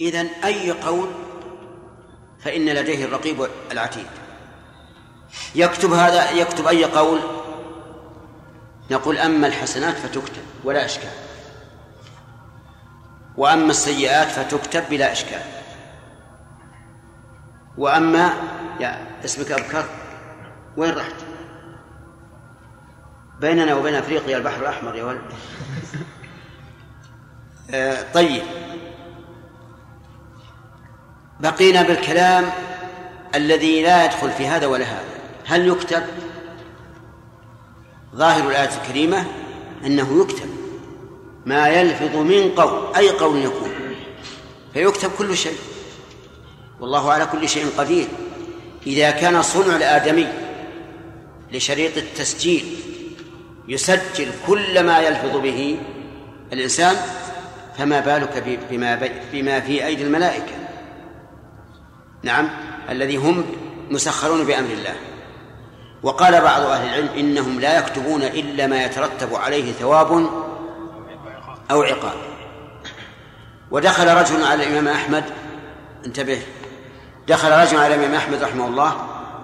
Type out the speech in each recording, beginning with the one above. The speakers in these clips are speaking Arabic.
إذن أي قول فإن لديه الرقيب العتيد. يكتب هذا يكتب أي قول؟ نقول أما الحسنات فتكتب ولا إشكال. وأما السيئات فتكتب بلا إشكال. وأما يا اسمك أبكر وين رحت؟ بيننا وبين أفريقيا البحر الأحمر يا ولد. آه طيب. بقينا بالكلام الذي لا يدخل في هذا ولا هذا. هل يكتب؟ ظاهر الآية الكريمة أنه يكتب ما يلفظ من قول أي قول يكون. فيكتب كل شيء. والله على كل شيء قدير. إذا كان صنع الآدمي لشريط التسجيل يسجل كل ما يلفظ به الإنسان فما بالك بما, بما في أيدي الملائكة؟ نعم الذي هم مسخرون بأمر الله. وقال بعض أهل العلم إنهم لا يكتبون إلا ما يترتب عليه ثواب أو عقاب. ودخل رجل على الإمام أحمد انتبه دخل رجل على الإمام أحمد رحمه الله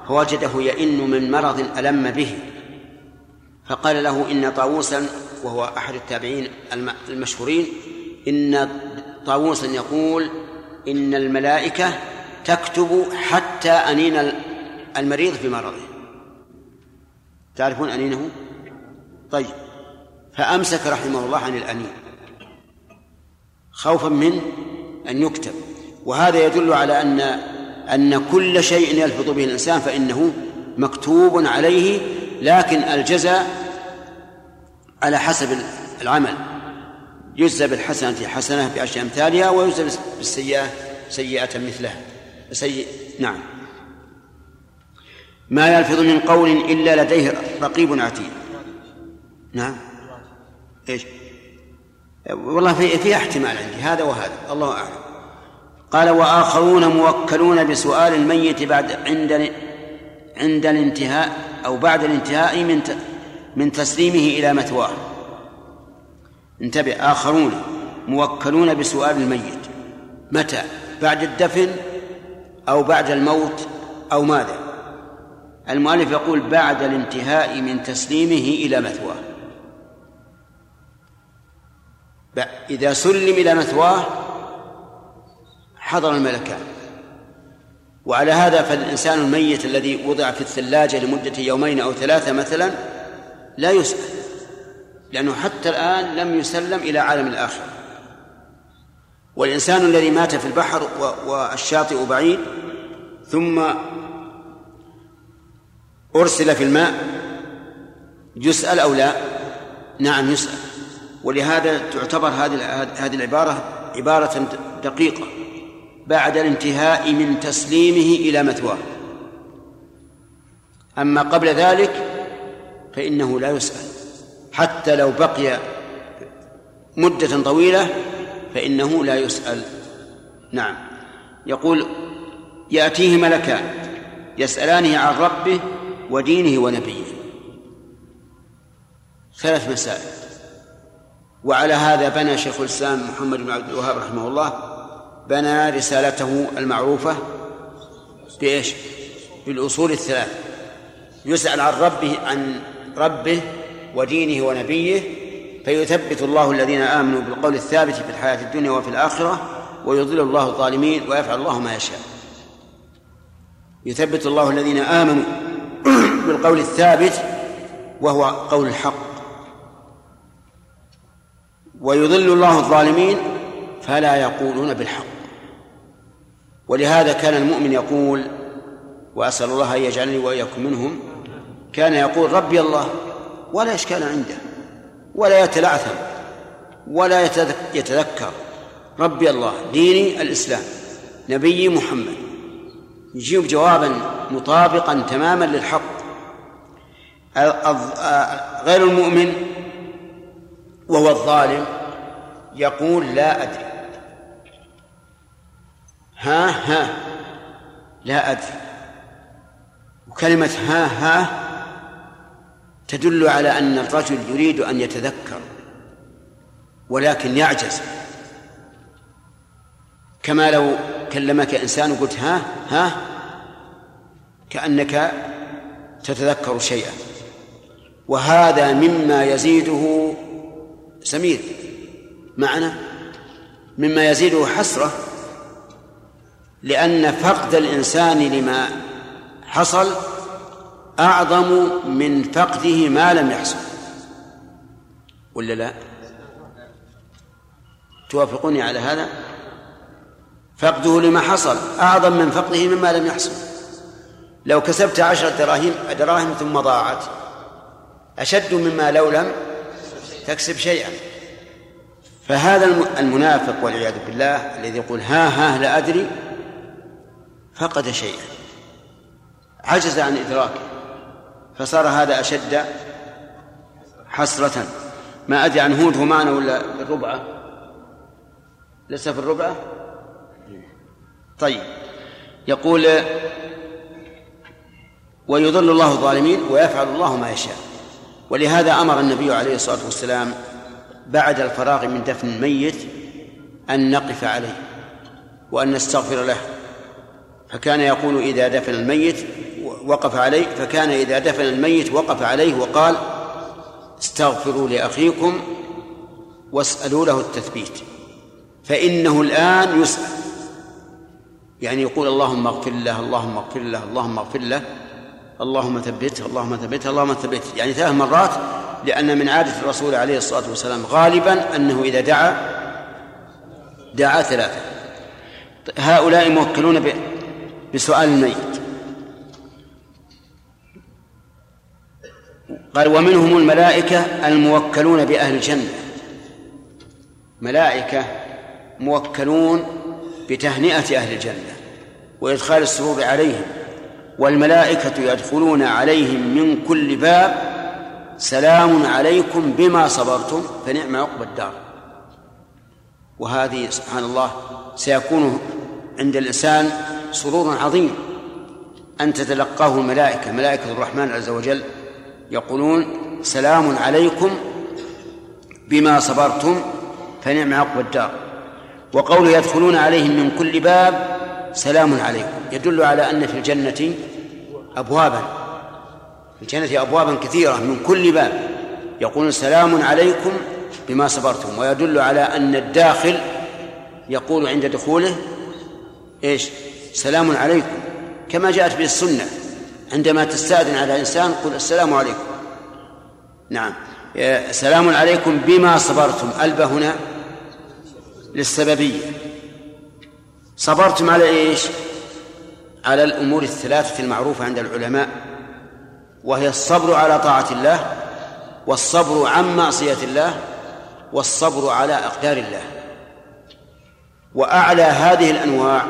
فوجده يئن من مرض ألم به. فقال له إن طاووسا وهو أحد التابعين المشهورين إن طاووسا يقول إن الملائكة تكتب حتى أنين المريض في مرضه. تعرفون أنينه؟ طيب. فأمسك رحمه الله عن الأنين. خوفا من أن يكتب. وهذا يدل على أن أن كل شيء يلفظ به الإنسان فإنه مكتوب عليه لكن الجزاء على حسب العمل. يجزى بالحسنة حسنة بعشر أمثالها ويجزى بالسيئة سيئة مثلها. سيء. نعم. ما يلفظ من قول إلا لديه رقيب عتيد. نعم. إيش؟ والله في في احتمال عندي هذا وهذا الله أعلم. قال وآخرون موكلون بسؤال الميت بعد عند عند الانتهاء أو بعد الانتهاء من من تسليمه إلى مثواه. انتبه آخرون موكلون بسؤال الميت. متى؟ بعد الدفن أو بعد الموت أو ماذا؟ المؤلف يقول بعد الانتهاء من تسليمه إلى مثواه. إذا سلم إلى مثواه حضر الملكان. وعلى هذا فالإنسان الميت الذي وضع في الثلاجة لمدة يومين أو ثلاثة مثلا لا يسأل لأنه حتى الآن لم يسلم إلى عالم الآخرة والإنسان الذي مات في البحر والشاطئ بعيد ثم أرسل في الماء يسأل أو لا؟ نعم يسأل. ولهذا تعتبر هذه هذه العبارة عبارة دقيقة بعد الانتهاء من تسليمه إلى مثواه. أما قبل ذلك فإنه لا يسأل حتى لو بقي مدة طويلة فإنه لا يسأل. نعم. يقول يأتيه ملكان يسألانه عن ربه ودينه ونبيه. ثلاث مسائل. وعلى هذا بنى شيخ الإسلام محمد بن عبد الوهاب رحمه الله بنى رسالته المعروفة بإيش؟ بالأصول الثلاث يسأل عن ربه عن ربه ودينه ونبيه فيثبت الله الذين آمنوا بالقول الثابت في الحياة الدنيا وفي الآخرة ويضل الله الظالمين ويفعل الله ما يشاء. يثبت الله الذين آمنوا بالقول الثابت وهو قول الحق. ويضل الله الظالمين فلا يقولون بالحق. ولهذا كان المؤمن يقول وأسأل الله أن يجعلني وإياكم منهم كان يقول ربي الله ولا إشكال عنده. ولا يتلعثم ولا يتذكر. ربي الله ديني الإسلام نبي محمد. يجيب جوابا مطابقا تماما للحق. غير المؤمن وهو الظالم يقول لا أدري. ها ها لا أدري. وكلمة ها ها تدل على أن الرجل يريد أن يتذكر ولكن يعجز. كما لو كلمك إنسان وقلت ها ها كأنك تتذكر شيئا. وهذا مما يزيده سمير. معنا مما يزيده حسرة. لأن فقد الإنسان لما حصل أعظم من فقده ما لم يحصل. ولا لا؟ توافقوني على هذا؟ فقده لما حصل أعظم من فقده مما لم يحصل. لو كسبت عشرة دراهم دراهم ثم ضاعت أشد مما لو لم تكسب شيئا. فهذا المنافق والعياذ بالله الذي يقول ها ها لا أدري فقد شيئا. عجز عن إدراكه. فصار هذا أشد حسرة. ما أدري عن هود هو معنا ولا الربعة لسه في الربعة طيب. يقول ويضل الله الظالمين ويفعل الله ما يشاء. ولهذا أمر النبي عليه الصلاة والسلام بعد الفراغ من دفن الميت أن نقف عليه وأن نستغفر له. فكان يقول إذا دفن الميت وقف عليه فكان إذا دفن الميت وقف عليه وقال استغفروا لأخيكم واسألوا له التثبيت فإنه الآن يسأل. يعني يقول اللهم اغفر له اللهم اغفر له اللهم اغفر له اللهم ثبته اللهم ثبته اللهم ثبته. يعني ثلاث مرات لأن من عادة الرسول عليه الصلاة والسلام غالبا أنه إذا دعا دعا ثلاثة. هؤلاء موكلون بسؤال الميت. قال ومنهم الملائكة الموكلون بأهل الجنة. ملائكة موكلون بتهنئة أهل الجنة وإدخال السرور عليهم والملائكة يدخلون عليهم من كل باب. سلام عليكم بما صبرتم فنعم عقب الدار. وهذه سبحان الله سيكون عند الإنسان سرور عظيم. أن تتلقاه الملائكة ملائكة الرحمن عز وجل يقولون سلام عليكم بما صبرتم فنعم عقب الدار. وقوله يدخلون عليهم من كل باب سلام عليكم. يدل على أن في الجنة أبوابا في الجنة أبوابا كثيرة من كل باب. يقول سلام عليكم بما صبرتم. ويدل على أن الداخل يقول عند دخوله إيش؟ سلام عليكم. كما جاءت به السنة. عندما تستأذن على إنسان قل السلام عليكم. نعم. سلام عليكم بما صبرتم. ألبى هنا للسببية. صبرتم على إيش؟ على الأمور الثلاثة المعروفة عند العلماء وهي الصبر على طاعة الله والصبر عن معصية الله والصبر على أقدار الله. وأعلى هذه الأنواع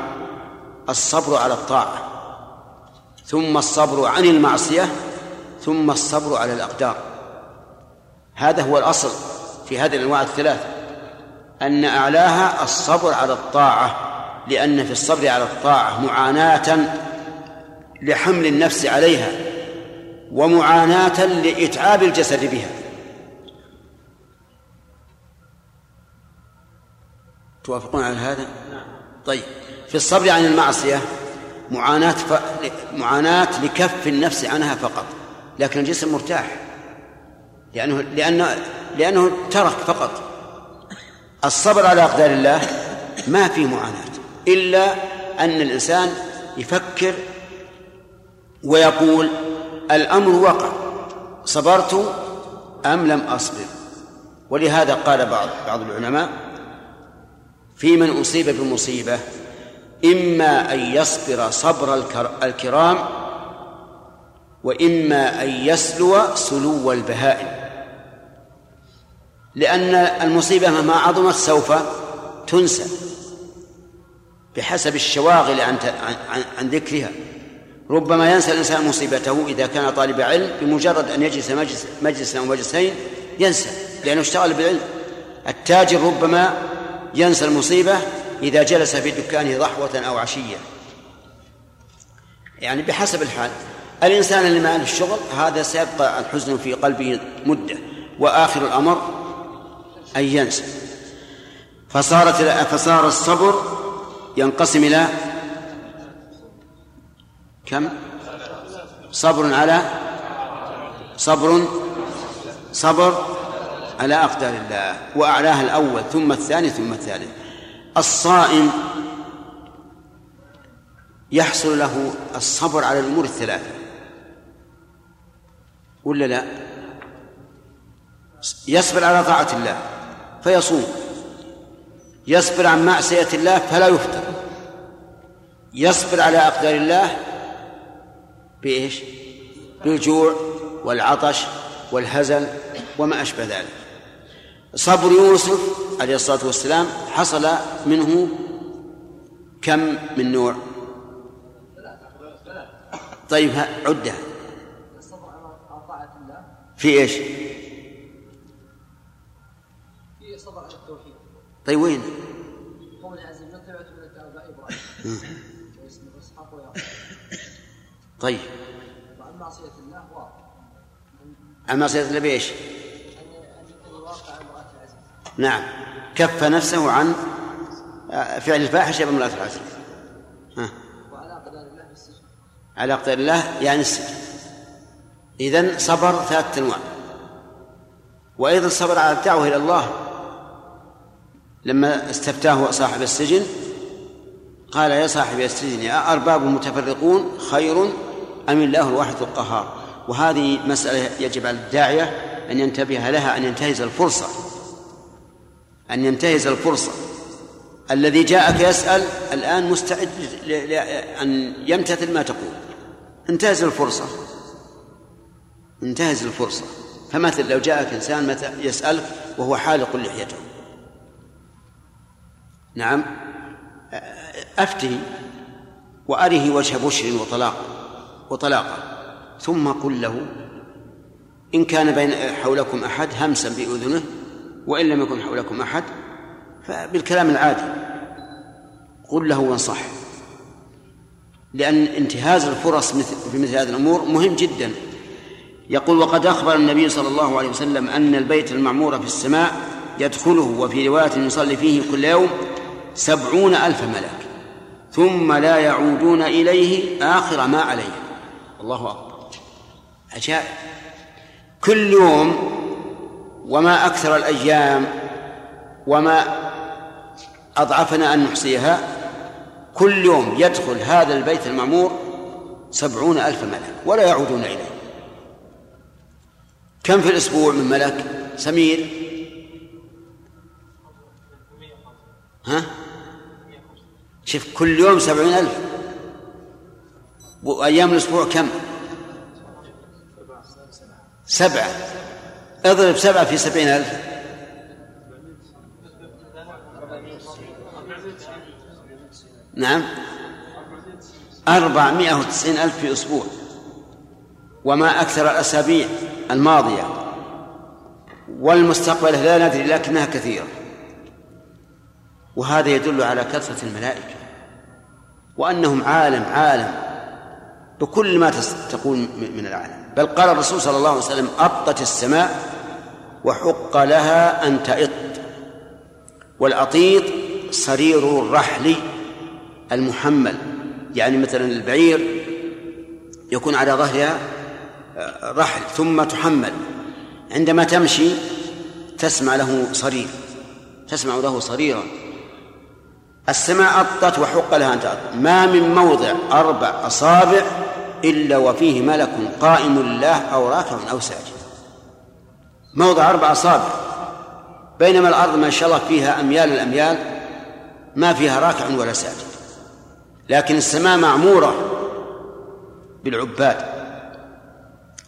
الصبر على الطاعة. ثم الصبر عن المعصية ثم الصبر على الأقدار. هذا هو الأصل في هذه الأنواع الثلاث. أن أعلاها الصبر على الطاعة لأن في الصبر على الطاعة معاناة لحمل النفس عليها ومعاناة لإتعاب الجسد بها. توافقون على هذا؟ طيب. في الصبر عن المعصية معاناة ف... معاناة لكف النفس عنها فقط لكن الجسم مرتاح لأنه لأنه لأنه ترك فقط. الصبر على أقدار الله ما في معاناة إلا أن الإنسان يفكر ويقول الأمر وقع صبرت أم لم أصبر؟ ولهذا قال بعض بعض العلماء في من أصيب بمصيبة إما أن يصبر صبر الكرام وإما أن يسلو سلو البهائم. لأن المصيبة مهما عظمت سوف تنسى بحسب الشواغل عن عن ذكرها. ربما ينسى الإنسان مصيبته إذا كان طالب علم بمجرد أن يجلس مجلس مجلسا أو مجلسين ينسى لأنه اشتغل بالعلم. التاجر ربما ينسى المصيبة إذا جلس في دكانه ضحوة أو عشية. يعني بحسب الحال الإنسان اللي ما له الشغل هذا سيبقى الحزن في قلبه مدة وآخر الأمر أن ينسى. فصارت فصار الصبر ينقسم إلى كم؟ صبر على صبر صبر على أقدار الله وأعلاها الأول ثم الثاني ثم الثالث. الصائم يحصل له الصبر على الأمور الثلاثة. ولا لا؟ يصبر على طاعة الله فيصوم. يصبر عن معصية الله فلا يفطر. يصبر على أقدار الله بإيش؟ بالجوع والعطش والهزل وما أشبه ذلك. صبر يوسف عليه الصلاة والسلام حصل منه كم من نوع طيب عدها في إيش؟ في صبر على التوحيد طيب وين؟ عز آباء إبراهيم طيب وعن معصية الله واضح عن معصية الله بإيش؟ نعم. كف نفسه عن فعل الفاحشة بامرأة العزيز ها. وعلى قدر الله بالسجن على قدر الله يعني السجن إذن صبر ثلاثة أنواع. وأيضا صبر على الدعوة إلى الله. لما استفتاه صاحب السجن قال يا صاحب السجن يا أرباب متفرقون خير أم الله الواحد القهار؟ وهذه مسألة يجب على الداعية أن ينتبه لها أن ينتهز الفرصة. أن ينتهز الفرصة. الذي جاءك يسأل الآن مستعد أن يمتثل ما تقول. انتهز الفرصة. انتهز الفرصة. فمثل لو جاءك إنسان يسألك وهو حالق لحيته. نعم. أفتي وأره وجه بشر وطلاق وطلاقة. ثم قل له إن كان بين حولكم أحد همسا بأذنه وإن لم يكن حولكم أحد فبالكلام العادي قل له وانصح. لأن انتهاز الفرص في مثل هذه الأمور مهم جدا. يقول وقد أخبر النبي صلى الله عليه وسلم أن البيت المعمور في السماء يدخله وفي رواية يصلي فيه كل يوم سبعون ألف ملك ثم لا يعودون إليه آخر ما عليه. الله أكبر. عجائب. كل يوم وما أكثر الأيام وما أضعفنا أن نحصيها كل يوم يدخل هذا البيت المعمور سبعون ألف ملك ولا يعودون إليه. كم في الأسبوع من ملك؟ سمير؟ ها؟ شوف كل يوم سبعين ألف. وأيام الأسبوع كم؟ سبعة. اضرب سبعة في سبعين ألف. نعم. أربعمائة وتسعين ألف في أسبوع. وما أكثر الأسابيع الماضية. والمستقبلة لا ندري لكنها كثيرة. وهذا يدل على كثرة الملائكة. وأنهم عالم عالم. بكل ما تقول من العالم. بل قال الرسول صلى الله عليه وسلم أطت السماء وحق لها أن تئط. والأطيط صرير الرحل المحمل. يعني مثلا البعير يكون على ظهرها آه، رحل ثم تحمل. عندما تمشي تسمع له صرير تسمع له صريرا. السماء أطت وحق لها أن تأط ما من موضع أربع أصابع إلا وفيه ملك قائم لله أو راكع أو ساجد. موضع أربع أصابع. بينما الأرض ما شاء الله فيها أميال الأميال ما فيها راكع ولا ساجد. لكن السماء معمورة بالعباد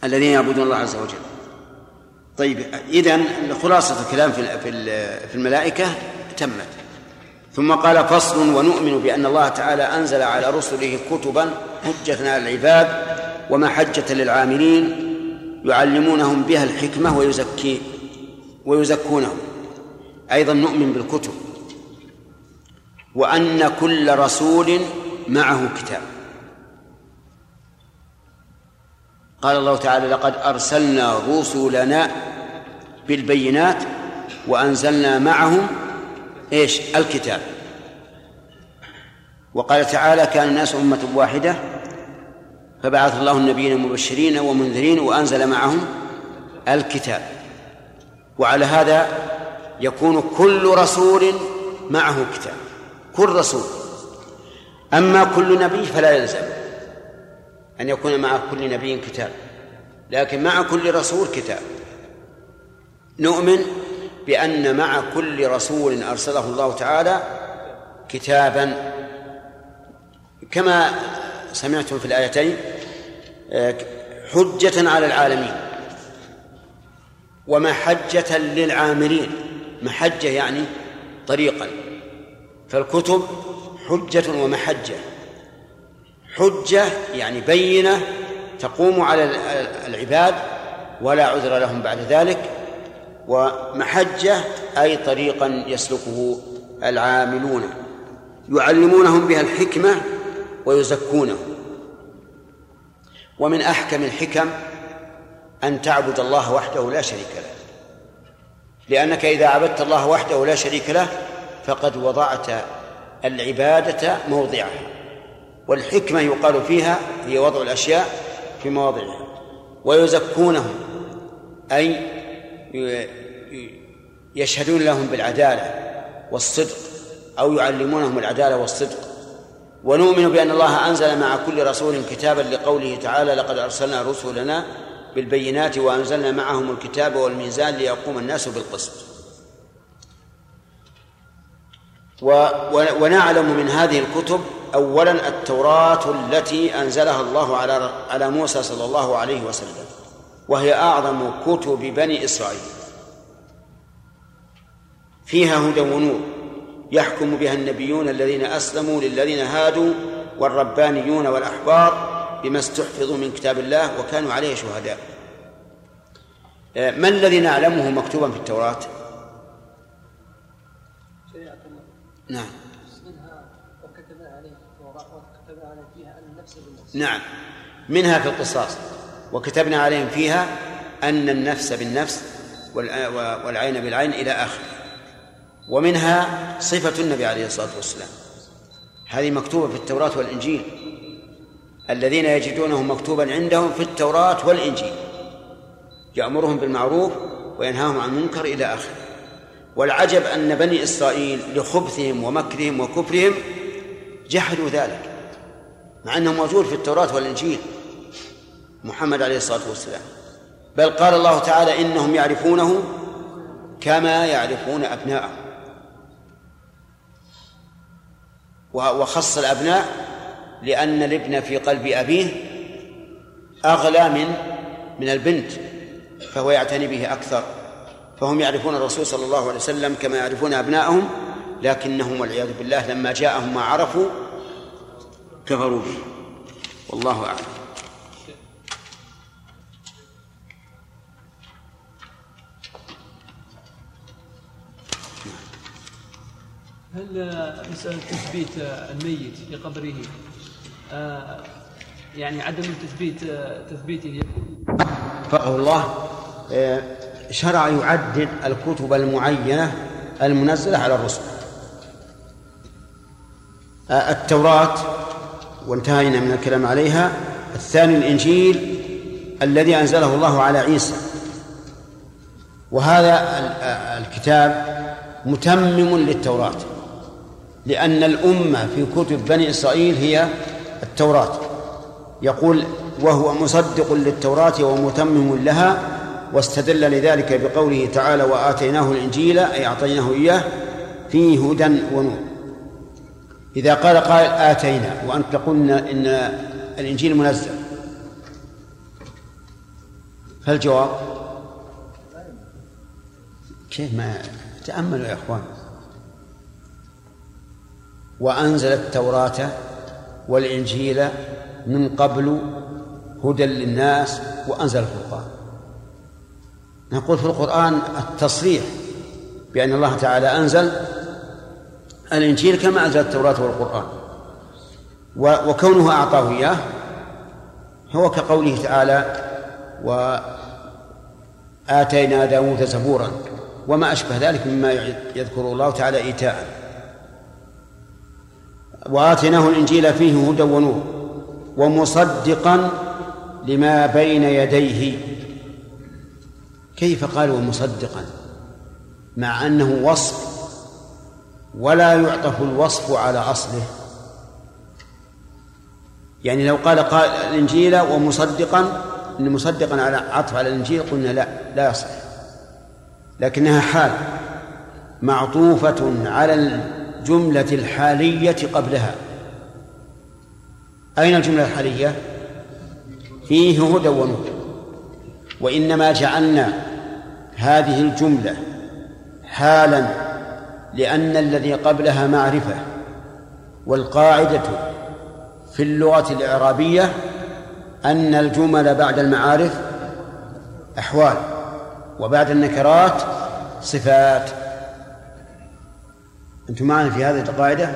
الذين يعبدون الله عز وجل. طيب إذا خلاصة الكلام في في الملائكة تمت. ثم قال فصل ونؤمن بأن الله تعالى أنزل على رسله كتبا حجة على العباد ومحجة للعاملين يعلمونهم بها الحكمة ويزكي ويزكونهم. أيضا نؤمن بالكتب وأن كل رسول معه كتاب. قال الله تعالى لقد أرسلنا رسلنا بالبينات وأنزلنا معهم إيش؟ الكتاب. وقال تعالى كان الناس أمة واحدة فبعث الله النبيين مبشرين ومنذرين وأنزل معهم الكتاب. وعلى هذا يكون كل رسول معه كتاب. كل رسول. أما كل نبي فلا يلزم أن يكون مع كل نبي كتاب. لكن مع كل رسول كتاب. نؤمن بأن مع كل رسول أرسله الله تعالى كتابا. كما سمعتم في الآيتين حجة على العالمين ومحجة للعاملين. محجة يعني طريقا. فالكتب حجة ومحجة حجة. يعني بينة تقوم على العباد ولا عذر لهم بعد ذلك ومحجة أي طريقا يسلكه العاملون. يعلمونهم بها الحكمة ويزكونهم. ومن أحكم الحكم أن تعبد الله وحده لا شريك له. لأنك إذا عبدت الله وحده لا شريك له فقد وضعت العبادة موضعها. والحكمة يقال فيها هي وضع الأشياء في مواضعها. ويزكونهم أي يشهدون لهم بالعدالة والصدق أو يعلمونهم العدالة والصدق. ونؤمن بأن الله أنزل مع كل رسول كتابا لقوله تعالى لقد أرسلنا رسلنا بالبينات وأنزلنا معهم الكتاب والميزان ليقوم الناس بالقسط. ونعلم من هذه الكتب أولا التوراة التي أنزلها الله على على موسى صلى الله عليه وسلم وهي أعظم كتب بني إسرائيل. فيها هدى ونور. يحكم بها النبيون الذين أسلموا للذين هادوا والربانيون والأحبار بما استحفظوا من كتاب الله وكانوا عليه شهداء. ما الذي نعلمه مكتوبا في التوراة؟ نعم. نعم. منها في القصاص. وكتبنا عليهم فيها أن النفس بالنفس والعين بالعين إلى آخره. ومنها صفة النبي عليه الصلاة والسلام. هذه مكتوبة في التوراة والإنجيل. الذين يجدونه مكتوبا عندهم في التوراة والإنجيل. يأمرهم بالمعروف وينهاهم عن المنكر إلى آخره. والعجب أن بني إسرائيل لخبثهم ومكرهم وكفرهم جحدوا ذلك مع أنه موجود في التوراة والإنجيل. محمد عليه الصلاة والسلام. بل قال الله تعالى إنهم يعرفونه كما يعرفون أبناءهم. وخص الأبناء لأن الابن في قلب أبيه أغلى من من البنت فهو يعتني به أكثر. فهم يعرفون الرسول صلى الله عليه وسلم كما يعرفون أبناءهم لكنهم والعياذ بالله لما جاءهم ما عرفوا كفروا به. والله أعلم. هل مسألة تثبيت الميت في قبره آه، يعني عدم تثبيت تثبيته؟ يكون فقه الله آه، شرع يعدد الكتب المعينة المنزلة على الرسل. آه، التوراة وانتهينا من الكلام عليها. الثاني الإنجيل الذي أنزله الله على عيسى. وهذا الكتاب متمم للتوراة. لأن الأمة في كتب بني إسرائيل هي التوراة. يقول وهو مصدق للتوراة ومتمم لها واستدل لذلك بقوله تعالى وآتيناه الإنجيل أي أعطيناه إياه فيه هدى ونور. إذا قال قائل آتينا وأنت قلنا إن الإنجيل منزل. فالجواب؟ كيف ما تأملوا يا إخوان؟ وأنزل التوراة والإنجيل من قبل هدى للناس وأنزل الفرقان نقول في القرآن التصريح بأن الله تعالى أنزل الإنجيل كما أنزل التوراة والقرآن. وكونه أعطاه إياه هو كقوله تعالى وآتينا داود زبورا وما أشبه ذلك مما يذكر الله تعالى إيتاء. وآتيناه الإنجيل فيه هدى ونور ومصدقا لما بين يديه. كيف قال ومصدقا مع أنه وصف ولا يعطف الوصف على أصله. يعني لو قال قال الإنجيل ومصدقا إن مصدقا على عطف على الإنجيل قلنا لا لا يصح. لكنها حال معطوفة على الجملة الحالية قبلها. أين الجملة الحالية؟ فيه هدى ونور. وإنما جعلنا هذه الجملة حالا لأن الذي قبلها معرفة والقاعدة في اللغة الإعرابية أن الجمل بعد المعارف أحوال وبعد النكرات صفات. أنتم معنا في هذه القاعدة؟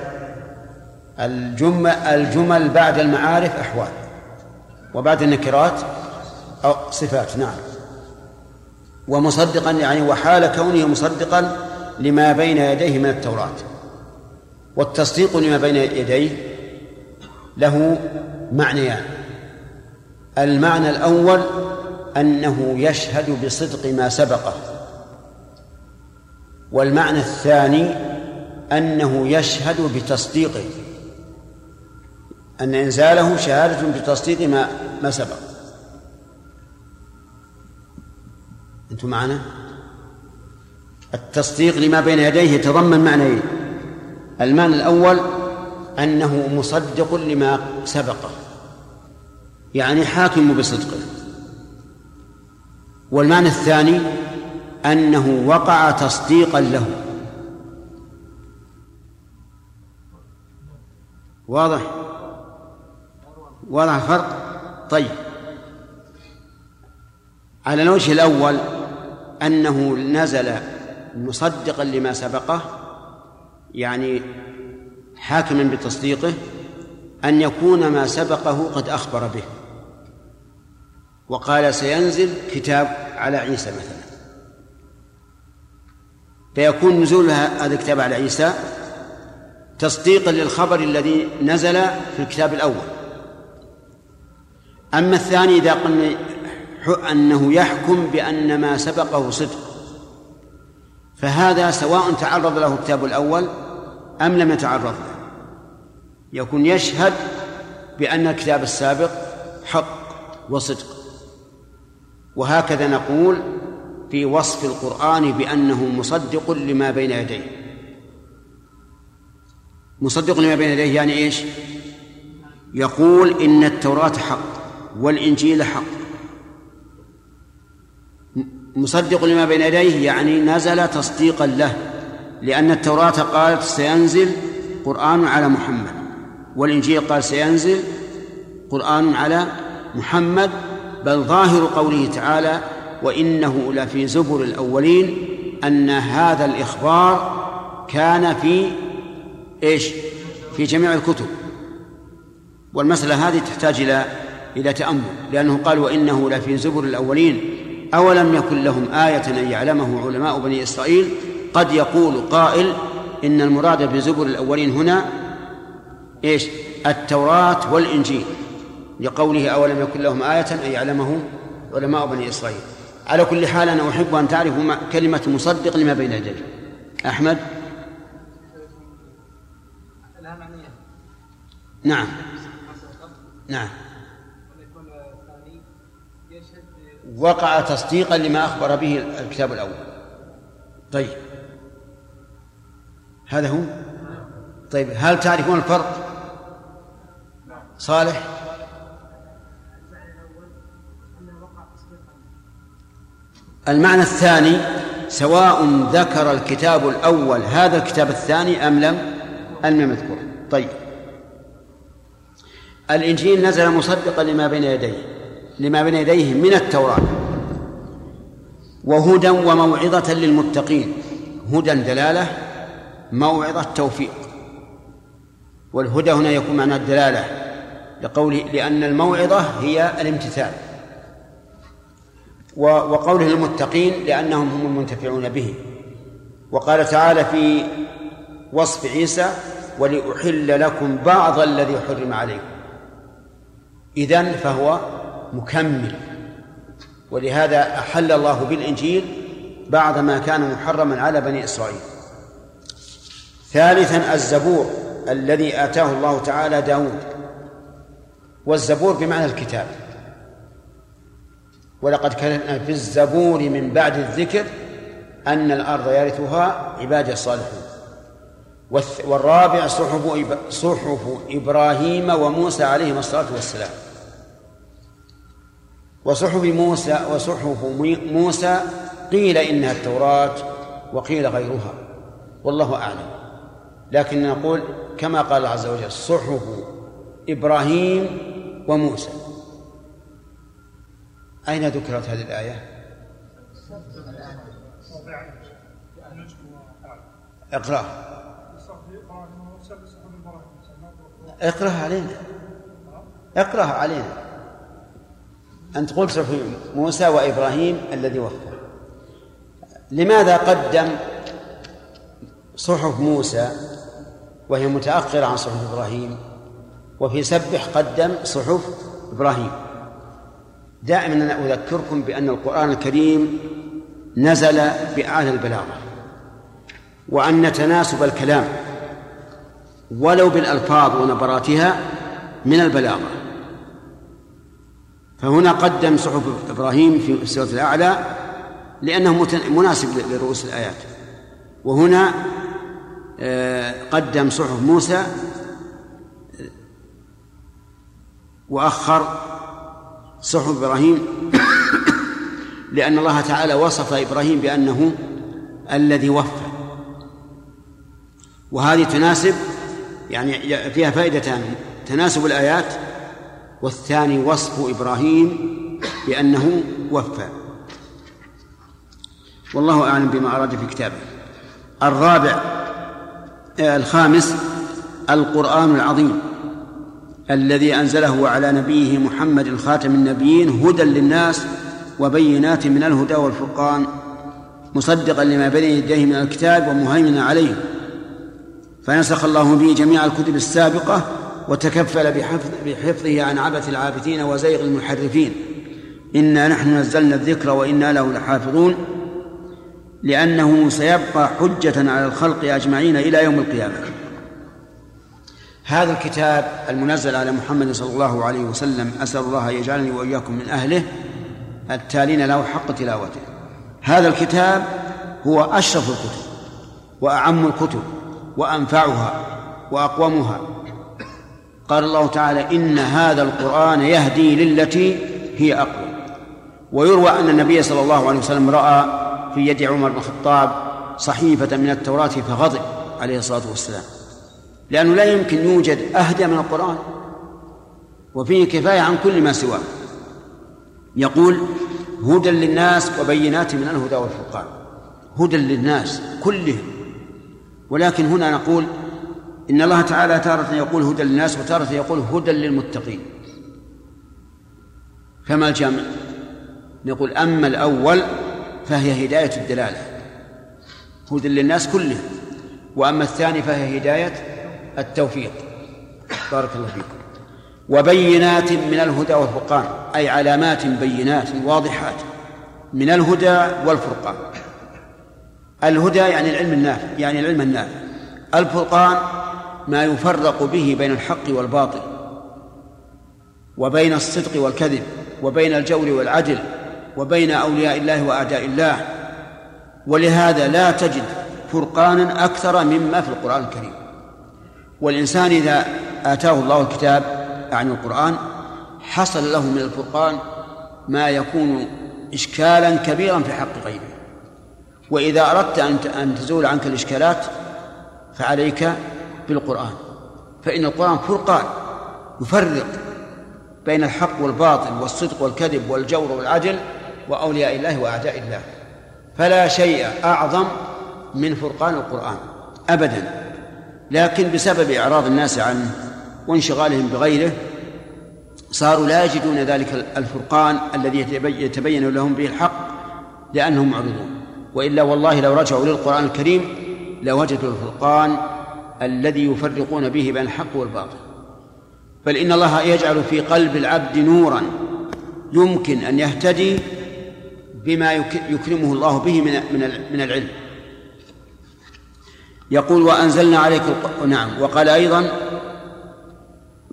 الجمل الجمل بعد المعارف أحوال وبعد النكرات أو صفات نعم. ومصدقا يعني وحال كونه مصدقا لما بين يديه من التوراة والتصديق لما بين يديه له معنيان. المعنى الأول أنه يشهد بصدق ما سبقه والمعنى الثاني أنه يشهد بتصديقه أن إنزاله شهادة بتصديق ما ما سبق. أنتم معنا؟ التصديق لما بين يديه يتضمن معنيين. المعنى الأول أنه مصدق لما سبقه يعني حاكم بصدقه. والمعنى الثاني أنه وقع تصديقا له. واضح؟ واضح الفرق؟ طيب. على الوجه الأول أنه نزل مصدقا لما سبقه يعني حاكما بتصديقه أن يكون ما سبقه قد أخبر به. وقال سينزل كتاب على عيسى مثلا. فيكون نزول هذا الكتاب على عيسى تصديقا للخبر الذي نزل في الكتاب الأول. أما الثاني إذا قلنا أنه يحكم بأن ما سبقه صدق فهذا سواء تعرض له الكتاب الأول أم لم يتعرض له. يكون يشهد بأن الكتاب السابق حق وصدق. وهكذا نقول في وصف القرآن بأنه مصدق لما بين يديه. مصدق لما بين يديه يعني إيش؟ يقول إن التوراة حق والإنجيل حق مصدق لما بين يديه يعني نزل تصديقا له لأن التوراة قالت سينزل قرآن على محمد والإنجيل قال سينزل قرآن على محمد بل ظاهر قوله تعالى وإنه لفي زبر الأولين أن هذا الإخبار كان في إيش؟ في جميع الكتب. والمسألة هذه تحتاج إلى إلى تأمل لأنه قال وإنه لفي زبر الأولين. أولم يكن لهم آية أن يعلمه علماء بني إسرائيل؟ قد يقول قائل إن المراد بزبر الأولين هنا إيش؟ التوراة والإنجيل. لقوله أولم يكن لهم آية أن يعلمه علماء بني إسرائيل. على كل حال أنا أحب أن تعرفوا كلمة مصدق لما بين يديه أحمد؟ نعم. نعم. وقع تصديقا لما أخبر به الكتاب الأول. طيب. هذا هو؟ طيب هل تعرفون الفرق؟ صالح؟ المعنى الثاني سواء ذكر الكتاب الأول هذا الكتاب الثاني أم لم؟ أم لم يذكره طيب. الإنجيل نزل مصدقا لما بين يديه لما بين يديه من التوراة وهدى وموعظة للمتقين هدى دلالة موعظة توفيق. والهدى هنا يكون معنى الدلالة لقوله لأن الموعظة هي الامتثال وقوله للمتقين لأنهم هم المنتفعون به. وقال تعالى في وصف عيسى ولأحل لكم بعض الذي حرم عليكم. إذن فهو مكمل. ولهذا أحل الله بالإنجيل بعض ما كان محرما على بني إسرائيل. ثالثا الزبور الذي آتاه الله تعالى داود. والزبور بمعنى الكتاب. ولقد كتبنا في الزبور من بعد الذكر أن الأرض يرثها عبادي الصالحون. والرابع صحف صحف إبراهيم وموسى عليهما الصلاة والسلام. وصحف موسى وصحف موسى قيل إنها التوراة وقيل غيرها. والله أعلم. لكن نقول كما قال الله عز وجل صحف إبراهيم وموسى. أين ذكرت هذه الآية؟ اقرأ اقرأها علينا. اقرأها علينا. أنت قلت صحف موسى وإبراهيم الذي وفى. لماذا قدم صحف موسى وهي متأخرة عن صحف إبراهيم وفي سبح قدم صحف إبراهيم؟ دائما أنا أذكركم بأن القرآن الكريم نزل بأعلى البلاغة وأن تناسب الكلام ولو بالألفاظ ونبراتها من البلاغة. فهنا قدم صحف إبراهيم في السورة الأعلى لأنه مناسب لرؤوس الآيات. وهنا آه، قدم صحف موسى وأخر صحف إبراهيم لأن الله تعالى وصف إبراهيم بأنه الذي وفى. وهذه تناسب يعني فيها فائدتان. تناسب الآيات والثاني وصف إبراهيم بأنه وفى. والله أعلم بما أراد في كتابه. الرابع آه، الخامس القرآن العظيم الذي أنزله على نبيه محمد خاتم النبيين هدى للناس وبينات من الهدى والفرقان مصدقا لما بين يديه من الكتاب ومهيمنا عليه. فنسخ الله به جميع الكتب السابقة وتكفل بحفظ بحفظه عن عبث العابثين وزيغ المحرفين. إنا نحن نزلنا الذكر وإنا له لحافظون لأنه سيبقى حجة على الخلق أجمعين إلى يوم القيامة. هذا الكتاب المنزل على محمد صلى الله عليه وسلم أسأل الله يجعلني وإياكم من أهله التالين له حق تلاوته. هذا الكتاب هو أشرف الكتب وأعم الكتب وأنفعها وأقومها. قال الله تعالى إن هذا القرآن يهدي للتي هي أقوى. ويروى أن النبي صلى الله عليه وسلم رأى في يد عمر بن الخطاب صحيفة من التوراة فغضب عليه الصلاة والسلام. لأنه لا يمكن يوجد أهدى من القرآن. وفيه كفاية عن كل ما سواه. يقول هدى للناس وبينات من الهدى والفرقان. هدى للناس كلهم. ولكن هنا نقول إن الله تعالى تارة يقول هدى للناس وتارة يقول هدى للمتقين. فما الجمع نقول أما الأول فهي هداية الدلالة. هدى للناس كلهم. وأما الثاني فهي هداية التوفيق. بارك الله فيكم. وبينات من الهدى والفرقان. أي علامات بينات واضحات من الهدى والفرقان. الهدى يعني العلم النافع يعني العلم النافع. الفرقان ما يفرق به بين الحق والباطل وبين الصدق والكذب وبين الجور والعدل وبين أولياء الله وأعداء الله. ولهذا لا تجد فرقانا أكثر مما في القرآن الكريم. والإنسان إذا آتاه الله الكتاب أعني القرآن حصل له من الفرقان ما يكون إشكالا كبيرا في حق غيره. وإذا أردت أن تزول عنك الإشكالات فعليك بالقرآن. فإن القرآن فرقان يفرق بين الحق والباطل والصدق والكذب والجور والعدل وأولياء الله وأعداء الله. فلا شيء أعظم من فرقان القرآن أبدا. لكن بسبب إعراض الناس عنه وانشغالهم بغيره صاروا لا يجدون ذلك الفرقان الذي يتبين لهم به الحق لأنهم معرضون. وإلا والله لو رجعوا للقرآن الكريم لوجدوا الفرقان الذي يفرقون به بين الحق والباطل. بل إن الله يجعل في قلب العبد نورا يمكن أن يهتدي بما يكرمه الله به من من العلم. يقول وأنزلنا عليك نعم. وقال أيضا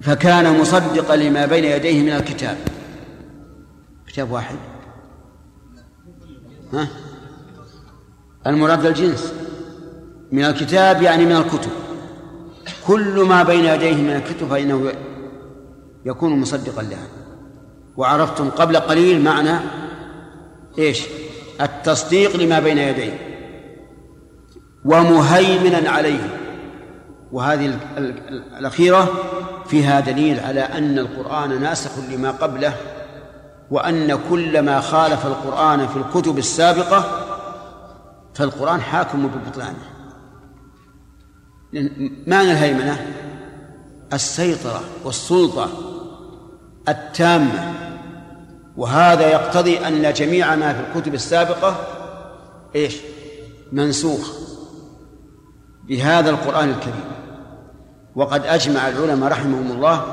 فكان مصدقا لما بين يديه من الكتاب. كتاب واحد. ها؟ المراد الجنس من الكتاب يعني من الكتب. كل ما بين يديه من الكتب فإنه يكون مصدقا لها. وعرفتم قبل قليل معنى إيش؟ التصديق لما بين يديه. ومهيمنا عليه. وهذه الأخيرة فيها دليل على أن القرآن ناسخ لما قبله وأن كل ما خالف القرآن في الكتب السابقة فالقرآن حاكم ببطلانه. معنى الهيمنة؟ السيطرة والسلطة التامة. وهذا يقتضي أن جميع ما في الكتب السابقة إيش؟ منسوخ بهذا القرآن الكريم. وقد أجمع العلماء رحمهم الله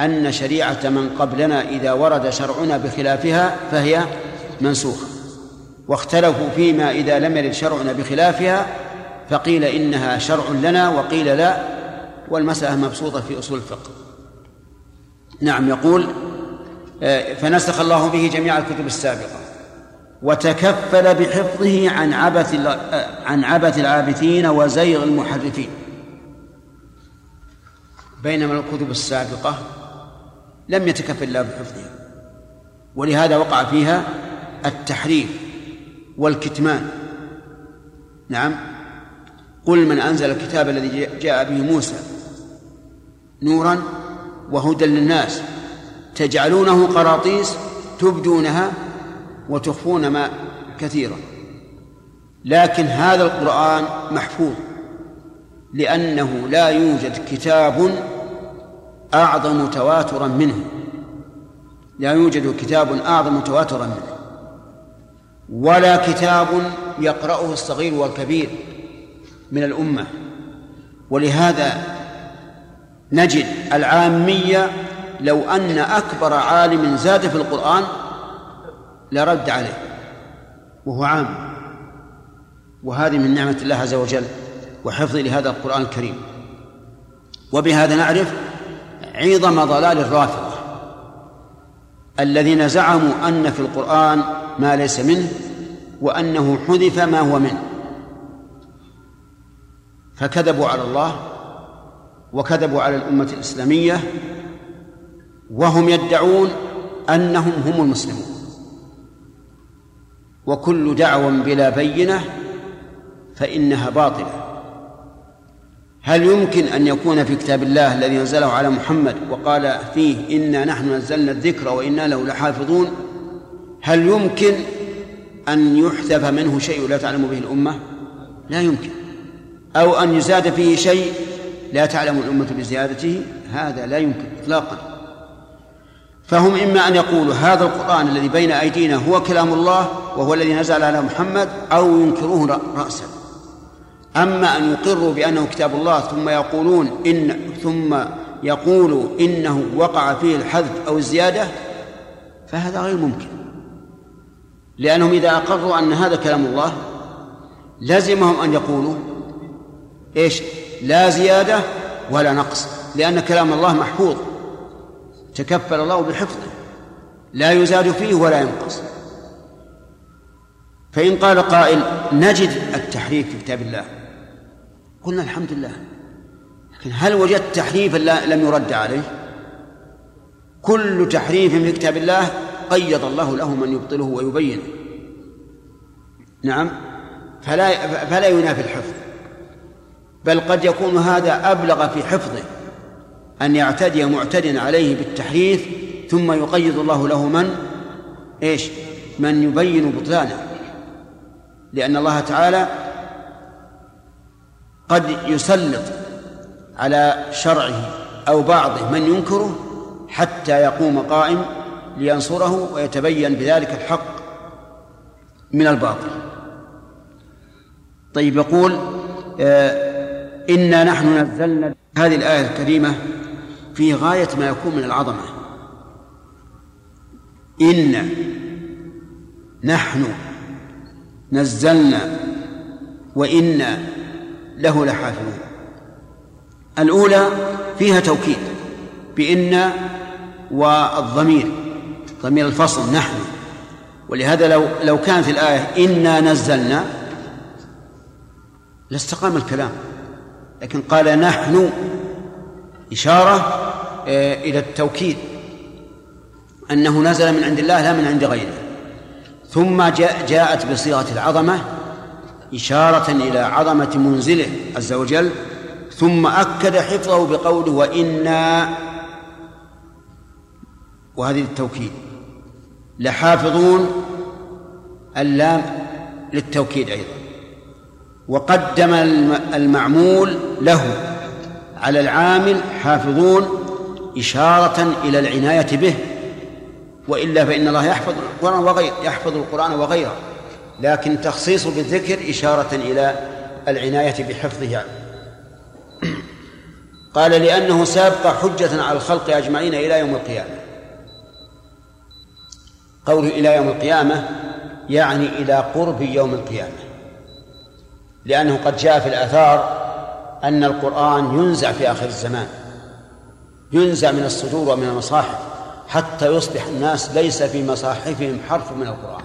أن شريعة من قبلنا إذا ورد شرعنا بخلافها فهي منسوخة. واختلفوا فيما إذا لم يرد شرعنا بخلافها فقيل إنها شرع لنا وقيل لا والمسألة مبسوطة في أصول الفقه. نعم يقول آه، فنسخ الله به جميع الكتب السابقة وتكفل بحفظه عن عبث آه، عن عبث العابثين وزيغ المحرفين. بينما الكتب السابقة لم يتكفل الله بحفظها ولهذا وقع فيها التحريف والكتمان. نعم. قل من أنزل الكتاب الذي جاء به موسى نورا وهدى للناس تجعلونه قراطيس تبدونها وتخفون ما كثيرا. لكن هذا القرآن محفوظ لأنه لا يوجد كتاب أعظم تواترا منه. لا يوجد كتاب أعظم تواترا منه. ولا كتاب يقرأه الصغير والكبير. من الأمة. ولهذا نجد العامية لو أن أكبر عالم زاد في القرآن لرد عليه وهو عام. وهذه من نعمة الله عز وجل وحفظ لهذا القرآن الكريم. وبهذا نعرف عظم ضلال الرافضة الذين زعموا أن في القرآن ما ليس منه وأنه حذف ما هو منه. فكذبوا على الله وكذبوا على الأمة الإسلامية وهم يدعون أنهم هم المسلمون. وكل دعوى بلا بينة فإنها باطلة. هل يمكن أن يكون في كتاب الله الذي أنزله على محمد وقال فيه إنا نحن نزلنا الذكر وإنا له لحافظون؟ هل يمكن أن يحذف منه شيء لا تعلم به الأمة؟ لا يمكن. أو أن يزاد فيه شيء لا تعلم الأمة بزيادته هذا لا يمكن إطلاقا. فهم إما أن يقولوا هذا القرآن الذي بين أيدينا هو كلام الله وهو الذي نزل على محمد أو ينكروه رأسا. أما أن يقروا بأنه كتاب الله ثم يقولون إن ثم يقولوا إنه وقع فيه الحذف أو الزيادة فهذا غير ممكن. لأنهم إذا أقروا أن هذا كلام الله لزمهم أن يقولوا إيش؟ لا زيادة ولا نقص لأن كلام الله محفوظ. تكفل الله بحفظه لا يزاد فيه ولا ينقص. فإن قال قائل نجد التحريف في كتاب الله. قلنا الحمد لله. لكن هل وجدت تحريفا لم يرد عليه؟ كل تحريف في كتاب الله قيض الله له من يبطله ويبينه. نعم؟ فلا فلا ينافي الحفظ. بل قد يكون هذا أبلغ في حفظه أن يعتدي معتد عليه بالتحريف ثم يقيض الله له من؟ إيش؟ من يبين بطلانه. لأن الله تعالى قد يسلط على شرعه أو بعضه من ينكره حتى يقوم قائم لينصره ويتبين بذلك الحق من الباطل. طيب يقول آه إنا نحن نزلنا هذه الآية الكريمة في غاية ما يكون من العظمة. إنا نحن نزلنا وإنا له لحافظون. الأولى فيها توكيد بإن والضمير ضمير الفصل نحن. ولهذا لو لو كانت الآية إنا نزلنا لاستقام الكلام. لكن قال نحن إشارة آه، إلى التوكيد أنه نزل من عند الله لا من عند غيره. ثم جاءت بصيغة العظمة إشارة إلى عظمة منزله عز وجل ثم أكد حفظه بقوله وإنا وهذه التوكيد لحافظون اللام للتوكيد أيضا. وقدم المعمول له. على العامل حافظون إشارة إلى العناية به. وإلا فإن الله يحفظ القرآن وغير يحفظ القرآن وغيره. لكن تخصيصه بالذكر إشارة إلى العناية بحفظه. قال لأنه سابق حجة على الخلق أجمعين إلى يوم القيامة. قوله إلى يوم القيامة يعني إلى قرب يوم القيامة. لأنه قد جاء في الآثار أن القرآن ينزع في آخر الزمان ينزع من الصدور ومن المصاحف حتى يصبح الناس ليس في مصاحفهم حرف من القرآن.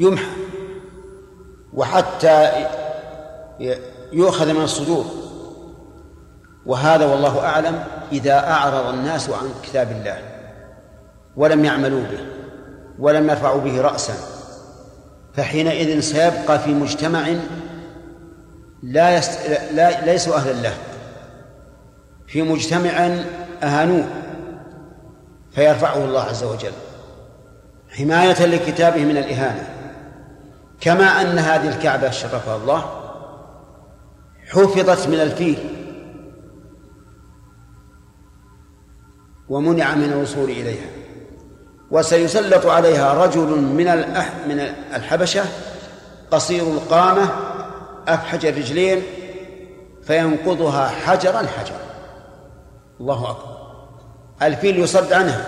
يمحى وحتى يؤخذ من الصدور. وهذا والله أعلم إذا أعرض الناس عن كتاب الله ولم يعملوا به ولم يرفعوا به رأسا. فحينئذ سيبقى في مجتمع لا, يست... لا ليسوا أهلا له. في مجتمع أهانوه فيرفعه الله عز وجل. حماية لكتابه من الإهانة. كما أن هذه الكعبة شرفها الله حفظت من الفيل. ومنع من الوصول إليها. وسيسلط عليها رجل من من الحبشة قصير القامة أفحج الرجلين فينقضها حجرا حجرا. الله أكبر. الفيل يصد عنها.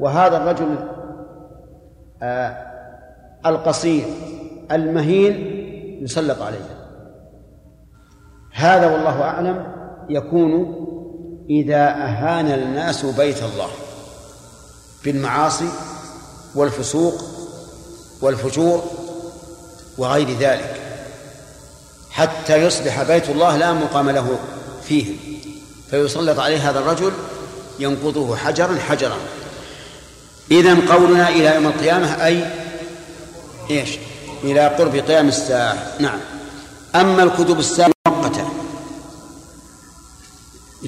وهذا الرجل آه القصير المهين يسلط عليه. هذا والله أعلم يكون إذا أهان الناس بيت الله. بالمعاصي والفسوق والفجور وغير ذلك حتى يصبح بيت الله لا مقام له فيه. فيسلط عليه هذا الرجل ينقضه حجرا حجرا. إذا قولنا إلى يوم القيامة أي إيش؟ إلى قرب قيام الساعة. نعم. أما الكتب الساعة مؤقتة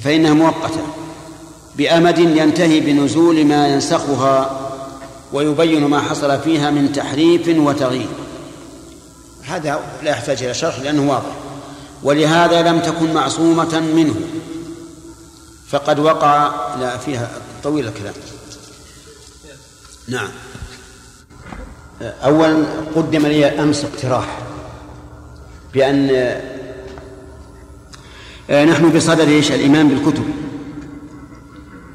فإنها مؤقتة. بأمد ينتهي بنزول ما ينسخها ويبين ما حصل فيها من تحريف وتغيير. هذا لا يحتاج إلى شرح لأنه واضح. ولهذا لم تكن معصومة منه. فقد وقع لا فيها طويل الكلام. نعم. أولا قدم لي أمس اقتراح بأن آه، نحن بصدد إيش الإيمان بالكتب.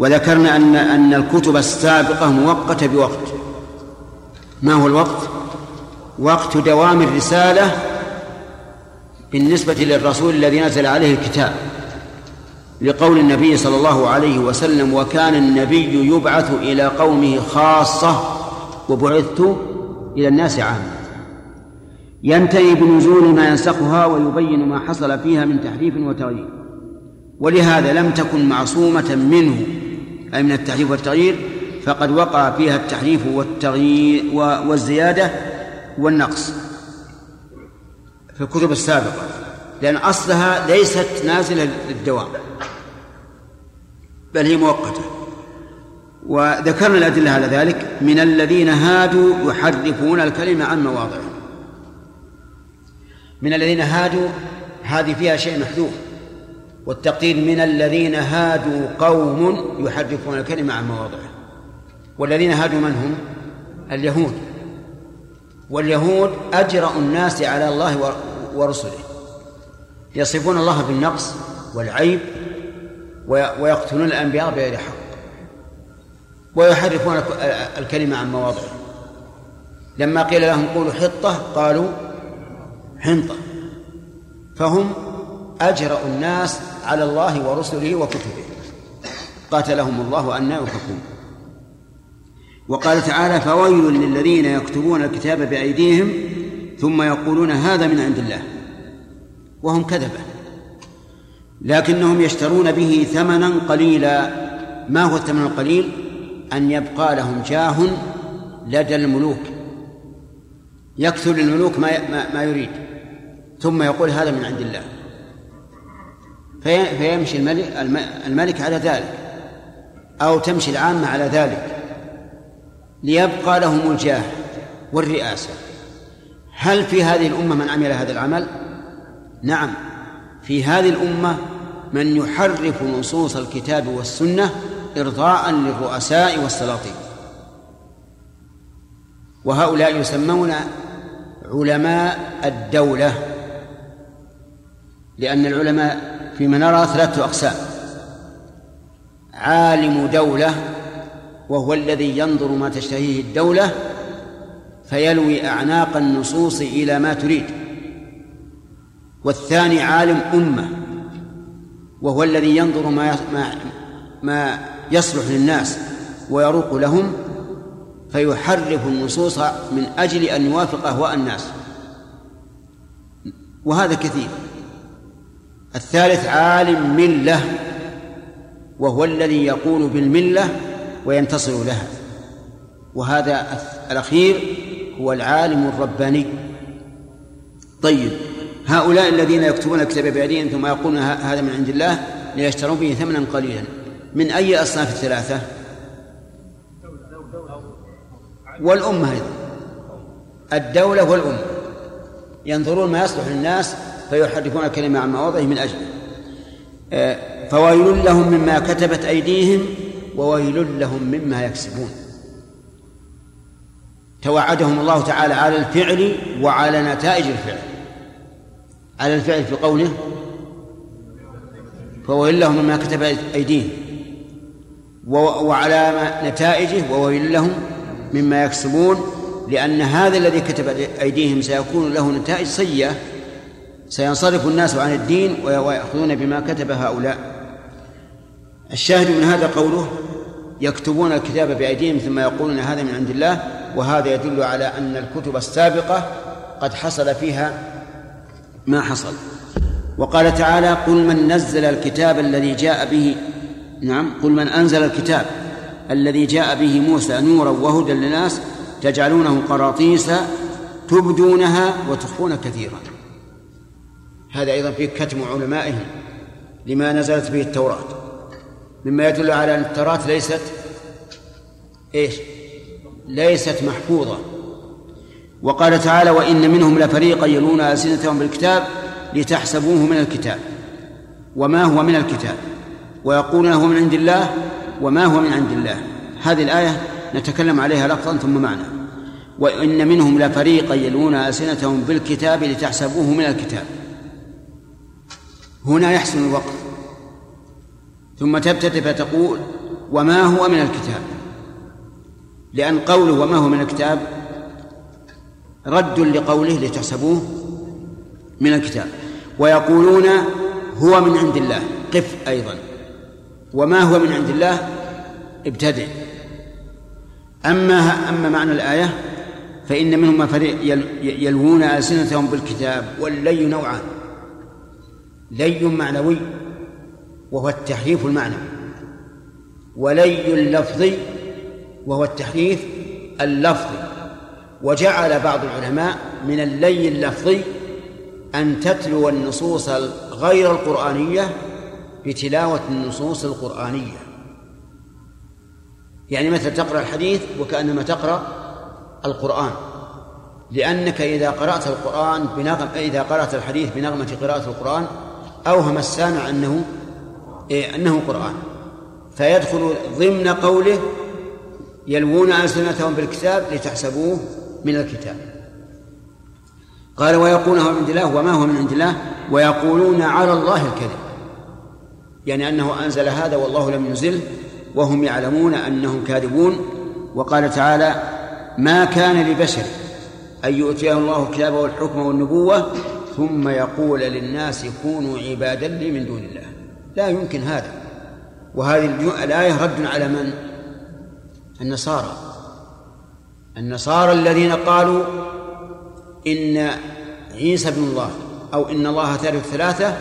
وذكرنا أن أن الكتب السابقة مؤقتة بوقت. ما هو الوقت؟ وقت دوام الرسالة بالنسبة للرسول الذي نزل عليه الكتاب. لقول النبي صلى الله عليه وسلم وكان النبي يبعث إلى قومه خاصة وبعثت إلى الناس عامة. ينتهي بنزول ما ينسخها ويبين ما حصل فيها من تحريف وتغيير. ولهذا لم تكن معصومة منه أي من التحريف والتغيير فقد وقع فيها التحريف والتغيير والزيادة والنقص في الكتب السابقة لأن أصلها ليست نازلة للدوام بل هي مؤقتة. وذكرنا الأدلة على ذلك من الذين هادوا يحرفون الكلمة عن مواضعه. من الذين هادوا هذه فيها شيء محذوف. والتقدير من الذين هادوا قوم يحرفون الكلمة عن مواضعه. والذين هادوا من هم؟ اليهود. واليهود أجرأ الناس على الله ورسله. يصفون الله بالنقص والعيب ويقتلون الأنبياء بغير حق. ويحرفون الكلمة عن مواضعه. لما قيل لهم قولوا حطة قالوا حنطة. فهم أجرأ الناس على الله ورسله وكتبه. قاتلهم الله أن يؤفكون وقال تعالى فويل للذين يكتبون الكتاب بأيديهم ثم يقولون هذا من عند الله. وهم كذبة. لكنهم يشترون به ثمنا قليلا. ما هو الثمن القليل؟ أن يبقى لهم جاه لدى الملوك. يكثر الملوك ما ما يريد. ثم يقول هذا من عند الله. فيمشي الملك الملك على ذلك أو تمشي العامة على ذلك ليبقى لهم الجاه والرئاسة. هل في هذه الأمة من عمل هذا العمل؟ نعم. في هذه الأمة من يحرف نصوص الكتاب والسنة إرضاء للرؤساء والسلاطين. وهؤلاء يسمون علماء الدولة لأن العلماء فيما نرى ثلاثة أقسام. عالم دولة وهو الذي ينظر ما تشتهيه الدولة فيلوي أعناق النصوص إلى ما تريد. والثاني عالم أمة وهو الذي ينظر ما ما ما يصلح للناس ويروق لهم فيحرف النصوص من أجل أن يوافق أهواء الناس. وهذا كثير. الثالث عالم ملة وهو الذي يقول بالملة وينتصر لها. وهذا الأخير هو العالم الرباني. طيب هؤلاء الذين يكتبون الكتاب بأيديهم ثم يقولون هذا من عند الله ليشتروا به ثمنا قليلا. من أي أصناف الثلاثة؟ والأمة أيضا. الدولة والأمة. ينظرون ما يصلح للناس فيحرفون الكلمة عن مواضعه من أجله آه، فويل لهم مما كتبت أيديهم وويل لهم مما يكسبون. توعدهم الله تعالى على الفعل وعلى نتائج الفعل. على الفعل في قوله فويل لهم مما كتبت أيديهم وعلى نتائجه وويل لهم مما يكسبون لأن هذا الذي كتب أيديهم سيكون له نتائج سيئة سينصرف الناس عن الدين ويأخذون بما كتب هؤلاء. الشاهد من هذا قوله يكتبون الكتاب بأيديهم ثم يقولون هذا من عند الله وهذا يدل على أن الكتب السابقة قد حصل فيها ما حصل. وقال تعالى قل من نزل الكتاب الذي جاء به نعم قل من أنزل الكتاب الذي جاء به موسى نورا وهدى للناس تجعلونه قراطيس تبدونها وتخفون كثيرا. هذا أيضا فيه كتم علمائهم لما نزلت به التوراة. مما يدل على أن التوراة ليست إيش؟ ليست محفوظة. وقال تعالى وإن منهم لفريقا يلون ألسنتهم بالكتاب لتحسبوه من الكتاب. وما هو من الكتاب؟ ويقولون هو من عند الله وما هو من عند الله. هذه الآية نتكلم عليها لفظا ثم معنى. وإن منهم لفريقا يلون ألسنتهم بالكتاب لتحسبوه من الكتاب. هنا يحسن الوقت ثم تبتدئ فتقول وما هو من الكتاب؟ لأن قوله وما هو من الكتاب رد لقوله لتحسبوه من الكتاب. ويقولون هو من عند الله. قف أيضا. وما هو من عند الله؟ ابتدئ. أما أما معنى الآية فإن منهم فريق يلوون ألسنتهم بالكتاب واللي نوعان. لي معنوي وهو التحريف المعنوي ولي اللفظي وهو التحريف اللفظي وجعل بعض العلماء من اللي اللفظي أن تتلو النصوص غير القرآنية بتلاوة النصوص القرآنية. يعني مثل تقرأ الحديث وكأنما تقرأ القرآن. لأنك إذا قرأت القرآن بنغم إذا قرأت الحديث بنغمة قراءة القرآن أوهم السامع أنه إيه أنه قرآن. فيدخل ضمن قوله يلوون ألسنتهم بالكتاب لتحسبوه من الكتاب. قال ويقول هو من عند الله وما هو من عند الله؟ ويقولون على الله الكذب. يعني أنه أنزل هذا والله لم ينزله وهم يعلمون أنهم كاذبون. وقال تعالى ما كان لبشر أن يؤتيه الله الكتاب والحكم والنبوة ثم يقول للناس كونوا عبادا لي من دون الله. لا يمكن هذا. وهذه الآية رد على من؟ النصارى. النصارى الذين قالوا إن عيسى ابن الله أو إن الله ثالث ثلاثة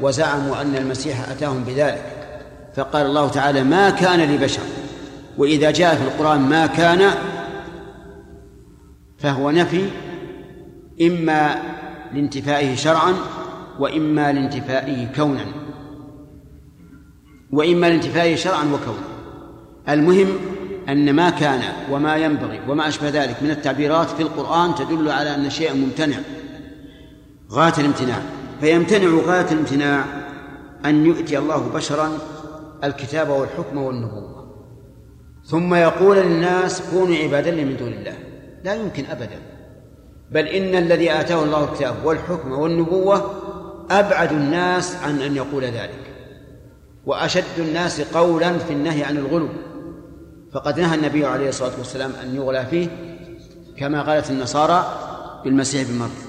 وزعموا أن المسيح أتاهم بذلك. فقال الله تعالى ما كان لبشر. وإذا جاء في القرآن ما كان فهو نفي. إما لانتفائه شرعا وإما لانتفائه كونا. وإما لانتفائه شرعا وكونا. المهم أن ما كان وما ينبغي وما أشبه ذلك من التعبيرات في القرآن تدل على أن شيئا ممتنع. غاية الامتناع. فيمتنع غاية الامتناع أن يؤتي الله بشرا الكتاب والحكم والنبوة. ثم يقول للناس كونوا عبادا من دون الله. لا يمكن أبدا. بل إن الذي آتاه الله الكتاب والحكم والنبوة أبعد الناس عن أن يقول ذلك وأشد الناس قولا في النهي عن الغلو. فقد نهى النبي عليه الصلاة والسلام أن يغلى فيه كما قالت النصارى بالمسيح بن مريم.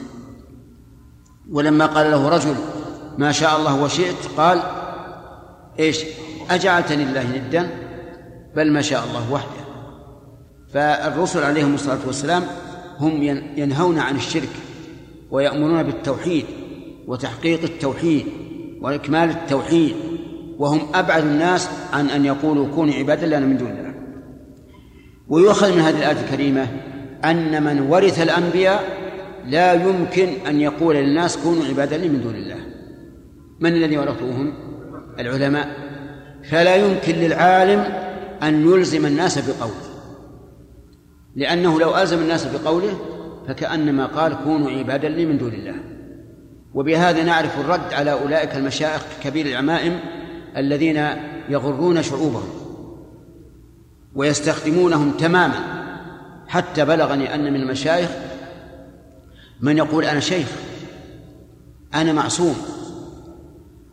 ولما قال له رجل ما شاء الله وشئت قال إيش؟ أجعلتني الله ندا بل ما شاء الله وحده. فالرسل عليهم الصلاة والسلام هم ينهون عن الشرك ويأمرون بالتوحيد وتحقيق التوحيد وإكمال التوحيد وهم أبعد الناس عن أن يقولوا كونوا عبادا لنا من دون الله. ويؤخذ من هذه الآية الكريمة أن من ورث الأنبياء لا يمكن أن يقول للناس كونوا عبادا لي من دون الله. من الذي ورثوهم؟ العلماء. فلا يمكن للعالم أن يلزم الناس بقوله. لأنه لو ألزم الناس بقوله فكأنما قال كونوا عبادا لي من دون الله. وبهذا نعرف الرد على أولئك المشايخ كبير العمائم الذين يغرون شعوبهم ويستخدمونهم تماما. حتى بلغني أن من المشايخ من يقول أنا شيخ أنا معصوم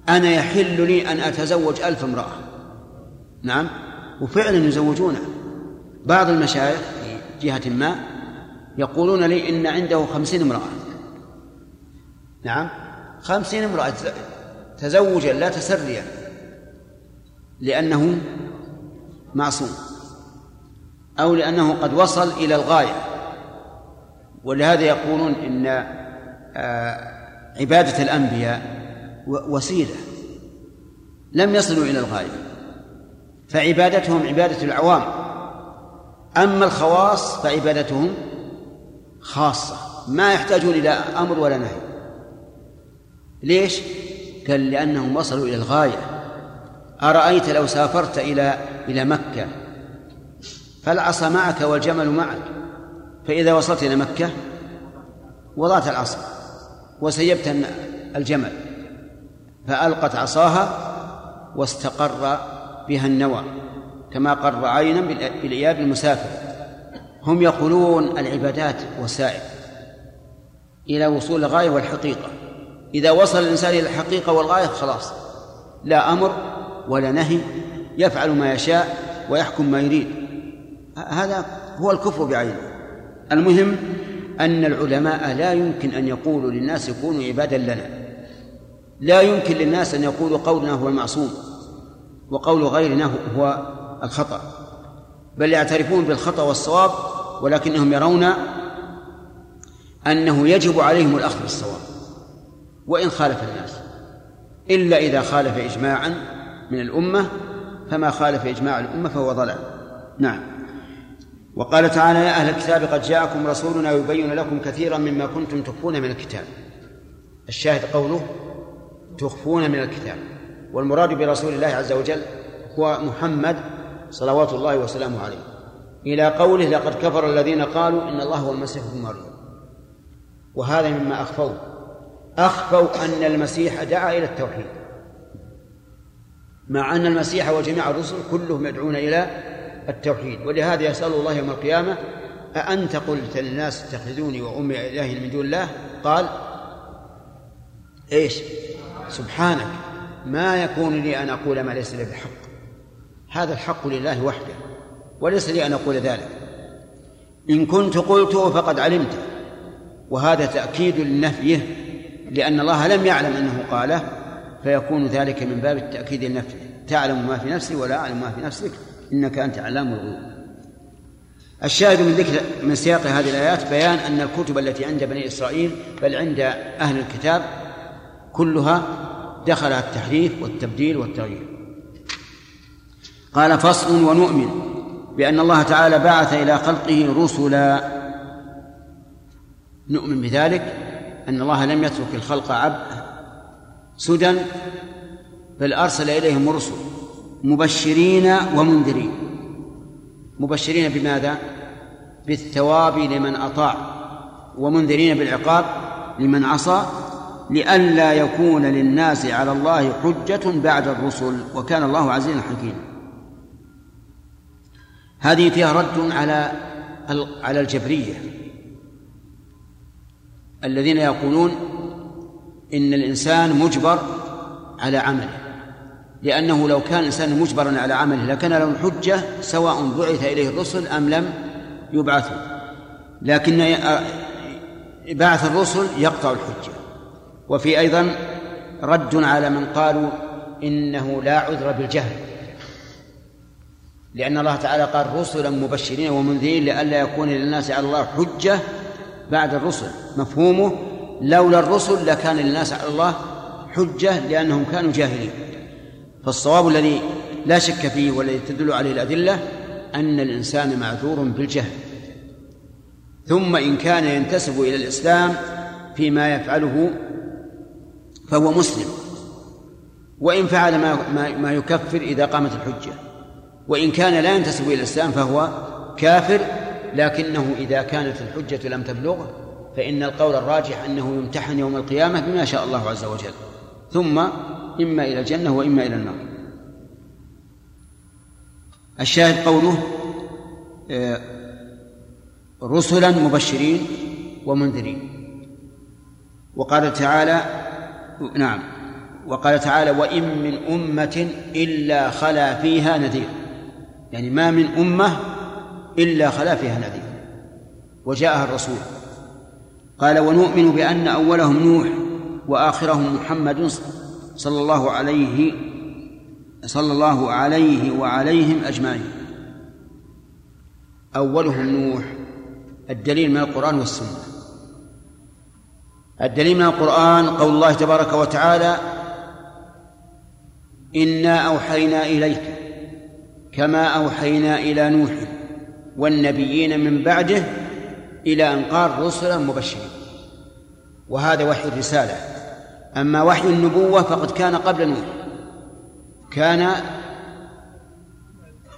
أنا يحل لي أن أتزوج ألف امرأة. نعم وفعلا يزوجونه. بعض المشايخ جهة ما يقولون لي إن عنده خمسين امرأة. نعم خمسين امرأة تزوجا لا تسريا لأنه معصوم أو لأنه قد وصل إلى الغاية. ولهذا يقولون إن آه، عبادة الأنبياء وسيلة لم يصلوا إلى الغاية فعبادتهم عبادة العوام. أما الخواص فعبادتهم خاصة ما يحتاجون إلى أمر ولا نهي. ليش؟ قال لأنهم وصلوا إلى الغاية. أرأيت لو سافرت إلى إلى مكة؟ فالعصا معك والجمل معك. فإذا وصلت إلى مكة وضعت العصا وسيبت الجمل. فألقت عصاها واستقر بها النوى. كما قر عينا بالإياب المسافر. هم يقولون العبادات وسائل إلى وصول الغاية والحقيقة. إذا وصل الإنسان إلى الحقيقة والغاية خلاص لا أمر ولا نهي يفعل ما يشاء ويحكم ما يريد. هذا هو الكفر بعينه. المهم أن العلماء لا يمكن أن يقولوا للناس كونوا عبادا لنا. لا يمكن للناس أن يقولوا قولنا هو المعصوم وقول غيرنا هو الخطأ. بل يعترفون بالخطأ والصواب ولكنهم يرون أنه يجب عليهم الأخذ بالصواب. وإن خالف الناس. إلا إذا خالف إجماعا من الأمة فما خالف إجماع الأمة فهو ضلال. نعم. وقال تعالى يا أهل الكتاب قد جاءكم رسولنا يبين لكم كثيرا مما كنتم تخفون من الكتاب. الشاهد قوله تخفون من الكتاب. والمراد برسول الله عز وجل هو محمد صلوات الله وسلامه عليه. إلى قوله لقد كفر الذين قالوا إن الله هو المسيح ابن مريم. وهذا مما أخفوا. أخفوا أن المسيح دعا إلى التوحيد. مع أن المسيح وجميع الرسل كلهم يدعون إلى التوحيد. ولهذا يسأل الله يوم القيامة أأنت قلت للناس اتخذوني وأمي إلهي من دون الله؟ قال إيش؟ سبحانك. ما يكون لي أن أقول ما ليس لي بحق. هذا الحق لله وحده وليس لي أن أقول ذلك. إن كنت قلته فقد علمته وهذا تأكيد لنفيه لأن الله لم يعلم أنه قاله فيكون ذلك من باب التأكيد لنفيه تعلم ما في نفسي ولا أعلم ما في نفسك إنك أنت علام الغيوب. الشاهد من ذكر من سياق هذه الآيات بيان أن الكتب التي عند بني إسرائيل بل عند أهل الكتاب كلها دخلها التحريف والتبديل والتغيير. قال فصل ونؤمن بأن الله تعالى بعث إلى خلقه رسلا. نؤمن بذلك أن الله لم يترك الخلق عبد سدى بل أرسل إليهم رسل مبشرين ومنذرين. مبشرين بماذا؟ بالثواب لمن أطاع ومنذرين بالعقاب لمن عصى لئلا يكون للناس على الله حجة بعد الرسل وكان الله عزيزا حكيما. هذه فيها رد على على الجبرية. الذين يقولون إن الإنسان مجبر على عمله لأنه لو كان الإنسان مجبرا على عمله لكان له الحجة سواء بعث إليه الرسل أم لم يبعثوا لكن بعث الرسل يقطع الحجة. وفي أيضا رد على من قالوا إنه لا عذر بالجهل. لأن الله تعالى قال رسلا مبشرين ومنذرين لئلا يكون للناس على الله حجة بعد الرسل. مفهومه؟ لولا الرسل لكان للناس على الله حجة لأنهم كانوا جاهلين. فالصواب الذي لا شك فيه والذي تدل عليه الأدلة أن الإنسان معذور بالجهل. ثم إن كان ينتسب إلى الإسلام فيما يفعله فهو مسلم. وإن فعل ما ما يكفر إذا قامت الحجة. وإن كان لا ينتسب إلى الإسلام فهو كافر لكنه إذا كانت الحجة لم تبلغه فإن القول الراجح أنه يمتحن يوم القيامة بما شاء الله عز وجل. ثم إما إلى الجنة وإما إلى النار. الشاهد قوله آه، رسلا مبشرين ومنذرين. وقال تعالى نعم وقال تعالى وإن من أمة إلا خلا فيها نذير. يعني ما من أمة إلا خلا فيها نذير وجاءها الرسول. قال ونؤمن بأن أولهم نوح وآخرهم محمد صلى الله عليه صلى الله عليه وعليهم أجمعين. أولهم نوح الدليل من القرآن والسنة. الدليل من القرآن قول الله تبارك وتعالى إنا أوحينا إليك كما أوحينا إلى نوح والنبيين من بعده إلى أن قال رسلا مبشرين. وهذا وحي الرسالة. أما وحي النبوة فقد كان قبل نوح. كان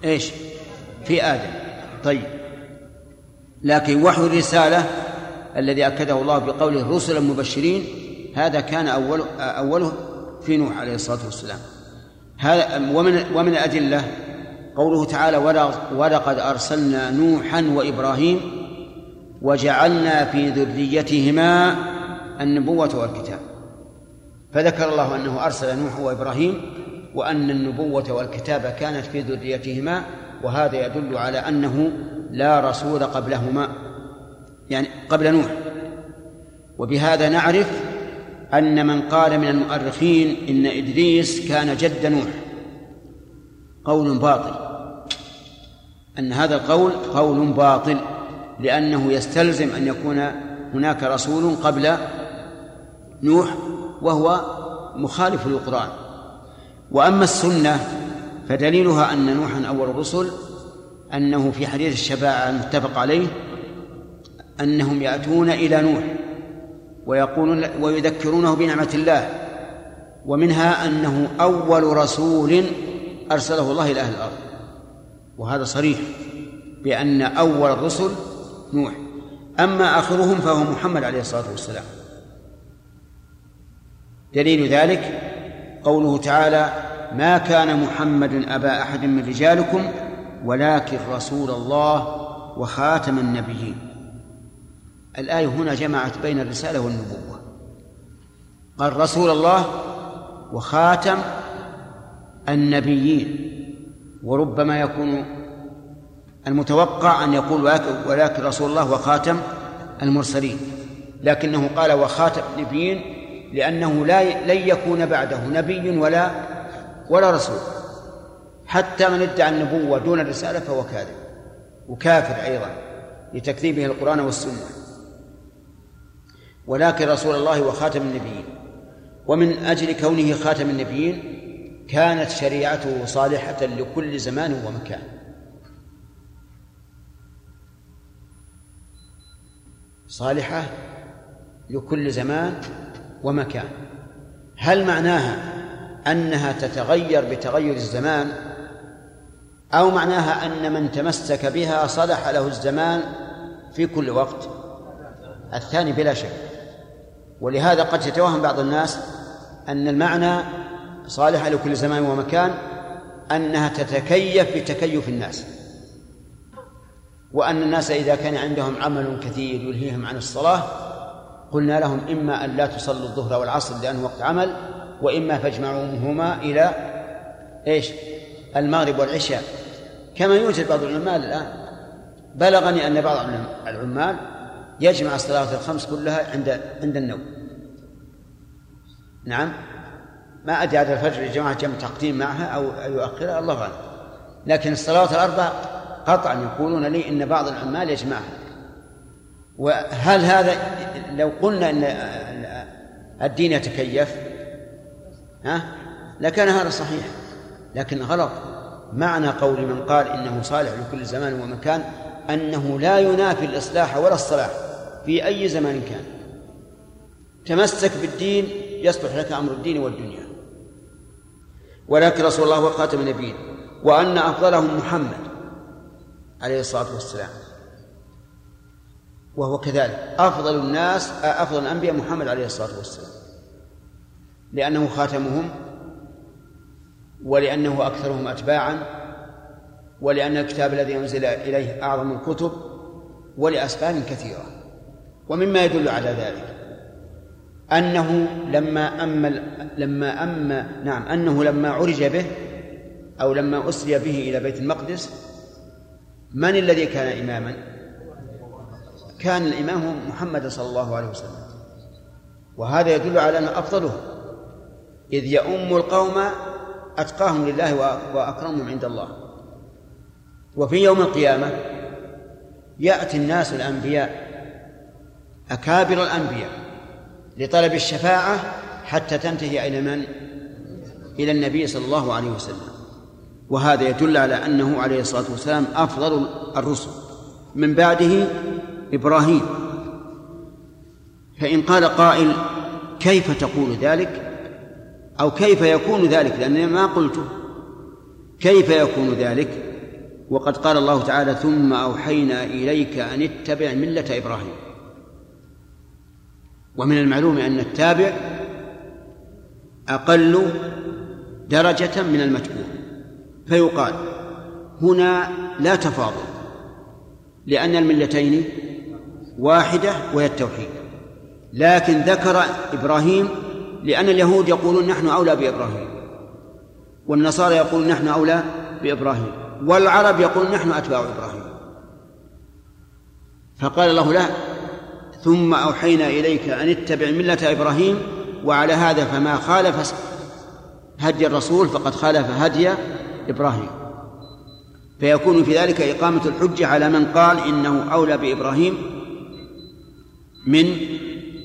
إيش؟ في آدم. طيب. لكن وحي الرسالة الذي أكده الله بقوله رسلا مبشرين هذا كان أول أوله في نوح عليه الصلاة والسلام. هذا ومن ومن الأدلة قوله تعالى ولقد أرسلنا نوحا وإبراهيم وجعلنا في ذريتهما النبوة والكتاب. فذكر الله أنه أرسل نوح وإبراهيم وأن النبوة والكتاب كانت في ذريتهما وهذا يدل على أنه لا رسول قبلهما يعني قبل نوح. وبهذا نعرف أن من قال من المؤرخين إن إدريس كان جد نوح. قول باطل. أن هذا القول قول باطل لأنه يستلزم أن يكون هناك رسول قبل نوح وهو مخالف للقرآن. وأما السنة فدليلها أن نوحا أول الرسل أنه في حديث الشفاعة المتفق عليه أنهم يأتون إلى نوح ويقولون ويذكرونه بنعمة الله ومنها أنه أول رسول أرسله الله إلى أهل الأرض. وهذا صريح بأن أول الرسل نوح أما آخرهم فهو محمد عليه الصلاة والسلام. دليل ذلك قوله تعالى ما كان محمد أبا أحد من رجالكم ولكن رسول الله وخاتم النبيين. الآية هنا جمعت بين الرسالة والنبوة. قال رسول الله وخاتم النبيين. وربما يكون المتوقع أن يقول ولكن رسول الله وخاتم المرسلين. لكنه قال وخاتم النبيين لأنه لا لن يكون بعده نبي ولا ولا رسول. حتى من ادعى النبوة دون الرسالة فهو كاذب. وكافر أيضا لتكذيبه القرآن والسنة. ولكن رسول الله وخاتم النبيين. ومن أجل كونه خاتم النبيين كانت شريعته صالحة لكل زمان ومكان. صالحة لكل زمان ومكان. هل معناها أنها تتغير بتغير الزمان؟ أو معناها أن من تمسك بها صلح له الزمان في كل وقت؟ الثاني بلا شك. ولهذا قد يتوهم بعض الناس أن المعنى صالحة لكل زمان ومكان أنها تتكيف بتكيف الناس. وأن الناس إذا كان عندهم عمل كثير يلهيهم عن الصلاة قلنا لهم إما أن لا تصلوا الظهر والعصر لأنه وقت عمل وإما فاجمعوهما إلى إيش؟ المغرب والعشاء. كما يوجد بعض العمال الآن. بلغني أن بعض العمال يجمع الصلاة الخمس كلها عند عند النوم. نعم؟ ما أدري هذا الفجر يا جماعة جمع تقديم معها أو يؤخرها الله أعلم. لكن الصلاة الأربع قطعا يقولون لي إن بعض العمال يجمعها. وهل هذا لو قلنا أن الدين يتكيف؟ ها؟ لكان هذا صحيح. لكن غلط. معنى قول من قال إنه صالح لكل زمان ومكان أنه لا ينافي الإصلاح ولا الصلاح في أي زمان كان. تمسك بالدين يصلح لك أمر الدين والدنيا. ولكن رسول الله هو خاتم النبيين وأن أفضلهم محمد عليه الصلاة والسلام. وهو كذلك. أفضل الناس أفضل الأنبياء محمد عليه الصلاة والسلام. لأنه خاتمهم ولأنه أكثرهم أتباعا ولأن الكتاب الذي أنزل إليه أعظم الكتب ولأسباب كثيرة. ومما يدل على ذلك. أنه لما أما لما أما نعم أنه لما عرج به أو لما أسري به إلى بيت المقدس من الذي كان إماما؟ كان الإمام محمد صلى الله عليه وسلم وهذا يدل على أنه أفضله إذ يؤم القوم أتقاهم لله وأكرمهم عند الله وفي يوم القيامة يأتي الناس الأنبياء أكابر الأنبياء لطلب الشفاعة حتى تنتهي إلى من؟ إلى النبي صلى الله عليه وسلم. وهذا يدل على أنه عليه الصلاة والسلام أفضل الرسل. من بعده إبراهيم. فإن قال قائل كيف تقول ذلك؟ أو كيف يكون ذلك؟ لأنني ما قلته. كيف يكون ذلك؟ وقد قال الله تعالى ثم أوحينا إليك أن اتبع ملة إبراهيم. ومن المعلوم أن التابع أقل درجة من المتبوع فيقال هنا لا تفاضل لأن الملتين واحدة وهي التوحيد. لكن ذكر إبراهيم لأن اليهود يقولون نحن أولى بإبراهيم والنصارى يقولون نحن أولى بإبراهيم والعرب يقولون نحن أتباع إبراهيم. فقال الله له ثم أوحينا إليك أن اتبع ملة إبراهيم وعلى هذا فما خالف هدي الرسول فقد خالف هدي إبراهيم. فيكون في ذلك إقامة الحجة على من قال إنه أولى بإبراهيم من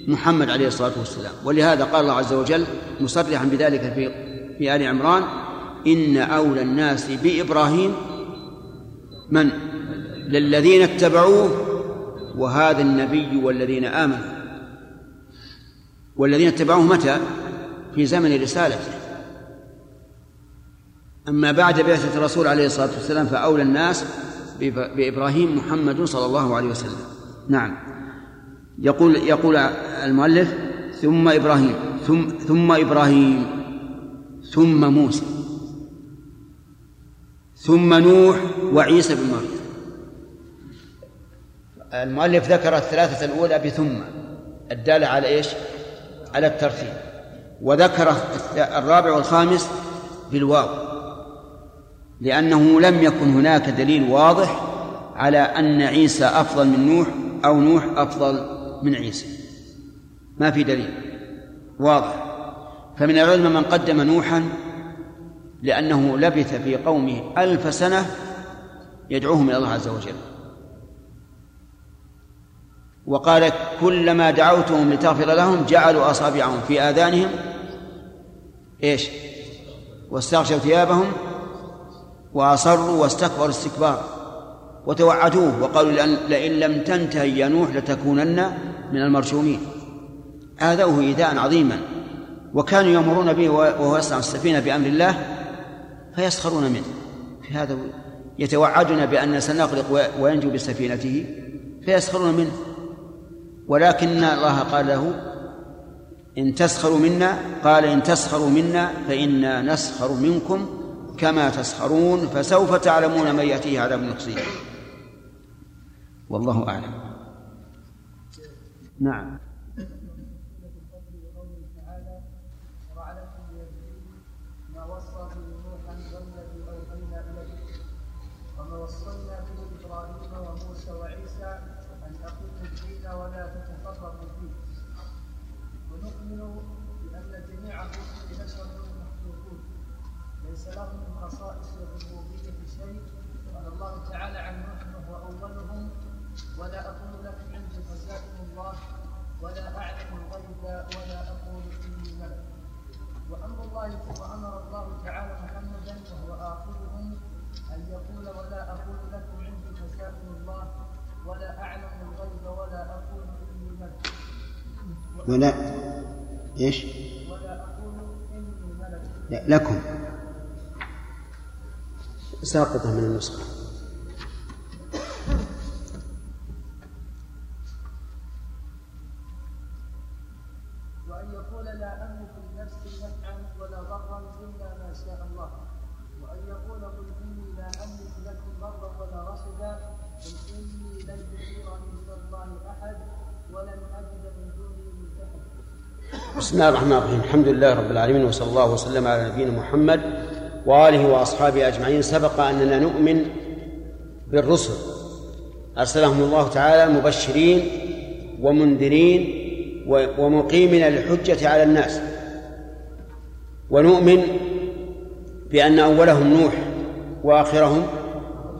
محمد عليه الصلاة والسلام. ولهذا قال الله عز وجل مصرحا بذلك في في آل عمران إن أولى الناس بإبراهيم من؟ للذين اتبعوه وهذا النبي والذين آمنوا. والذين اتبعوه متى؟ في زمن رسالته. أما بعد بعثة الرسول عليه الصلاة والسلام فأولى الناس بإبراهيم محمد صلى الله عليه وسلم. نعم. يقول يقول المؤلف ثم إبراهيم ثم ثم إبراهيم ثم موسى ثم نوح وعيسى بن مريم. المؤلف ذكر الثلاثة الأولى بثم الدالة على إيش؟ على الترتيب. وذكر الرابع والخامس بالواو لأنه لم يكن هناك دليل واضح على أن عيسى أفضل من نوح أو نوح أفضل من عيسى. ما في دليل واضح. فمن العلم من قدم نوحا لأنه لبث في قومه ألف سنة يدعوهم إلى الله عز وجل. وقال كلما دعوتهم لتغفر لهم جعلوا أصابعهم في آذانهم. إيش؟ واستغشوا ثيابهم وأصروا واستكبروا استكبارا وتوعدوه وقالوا لئن لم تنتهي يا نوح لتكونن من المرجومين. آذوه إيذاء عظيما. وكانوا يأمرون به وهو يصنع السفينة بأمر الله فيسخرون منه. في هذا يتوعدنا بأن سنغرق وينجو بسفينته فيسخرون منه. ولكن الله قال له إن تسخروا منا قال إن تسخروا منا فإنا نسخر منكم كما تسخرون فسوف تعلمون من يأتيه عذاب يخزيه والله أعلم. نعم. ولا إيش؟ لا لكم. ساقطة من النسخة. وأن يقول لا أملك لنفسي نفعا ولا ضرا إلا ما شاء الله. وأن يقول قل إني لا أملك لكم ضرا ولا رشدا قل إني لن يجيرني من الله أحد. بسم الله الرحمن الرحيم. الحمد لله رب العالمين وصلى الله وسلم على نبينا محمد وآله وأصحابه أجمعين. سبق أننا نؤمن بالرسل. أرسلهم الله تعالى مبشرين ومنذرين ومقيمين للحجة على الناس. ونؤمن بأن أولهم نوح وآخرهم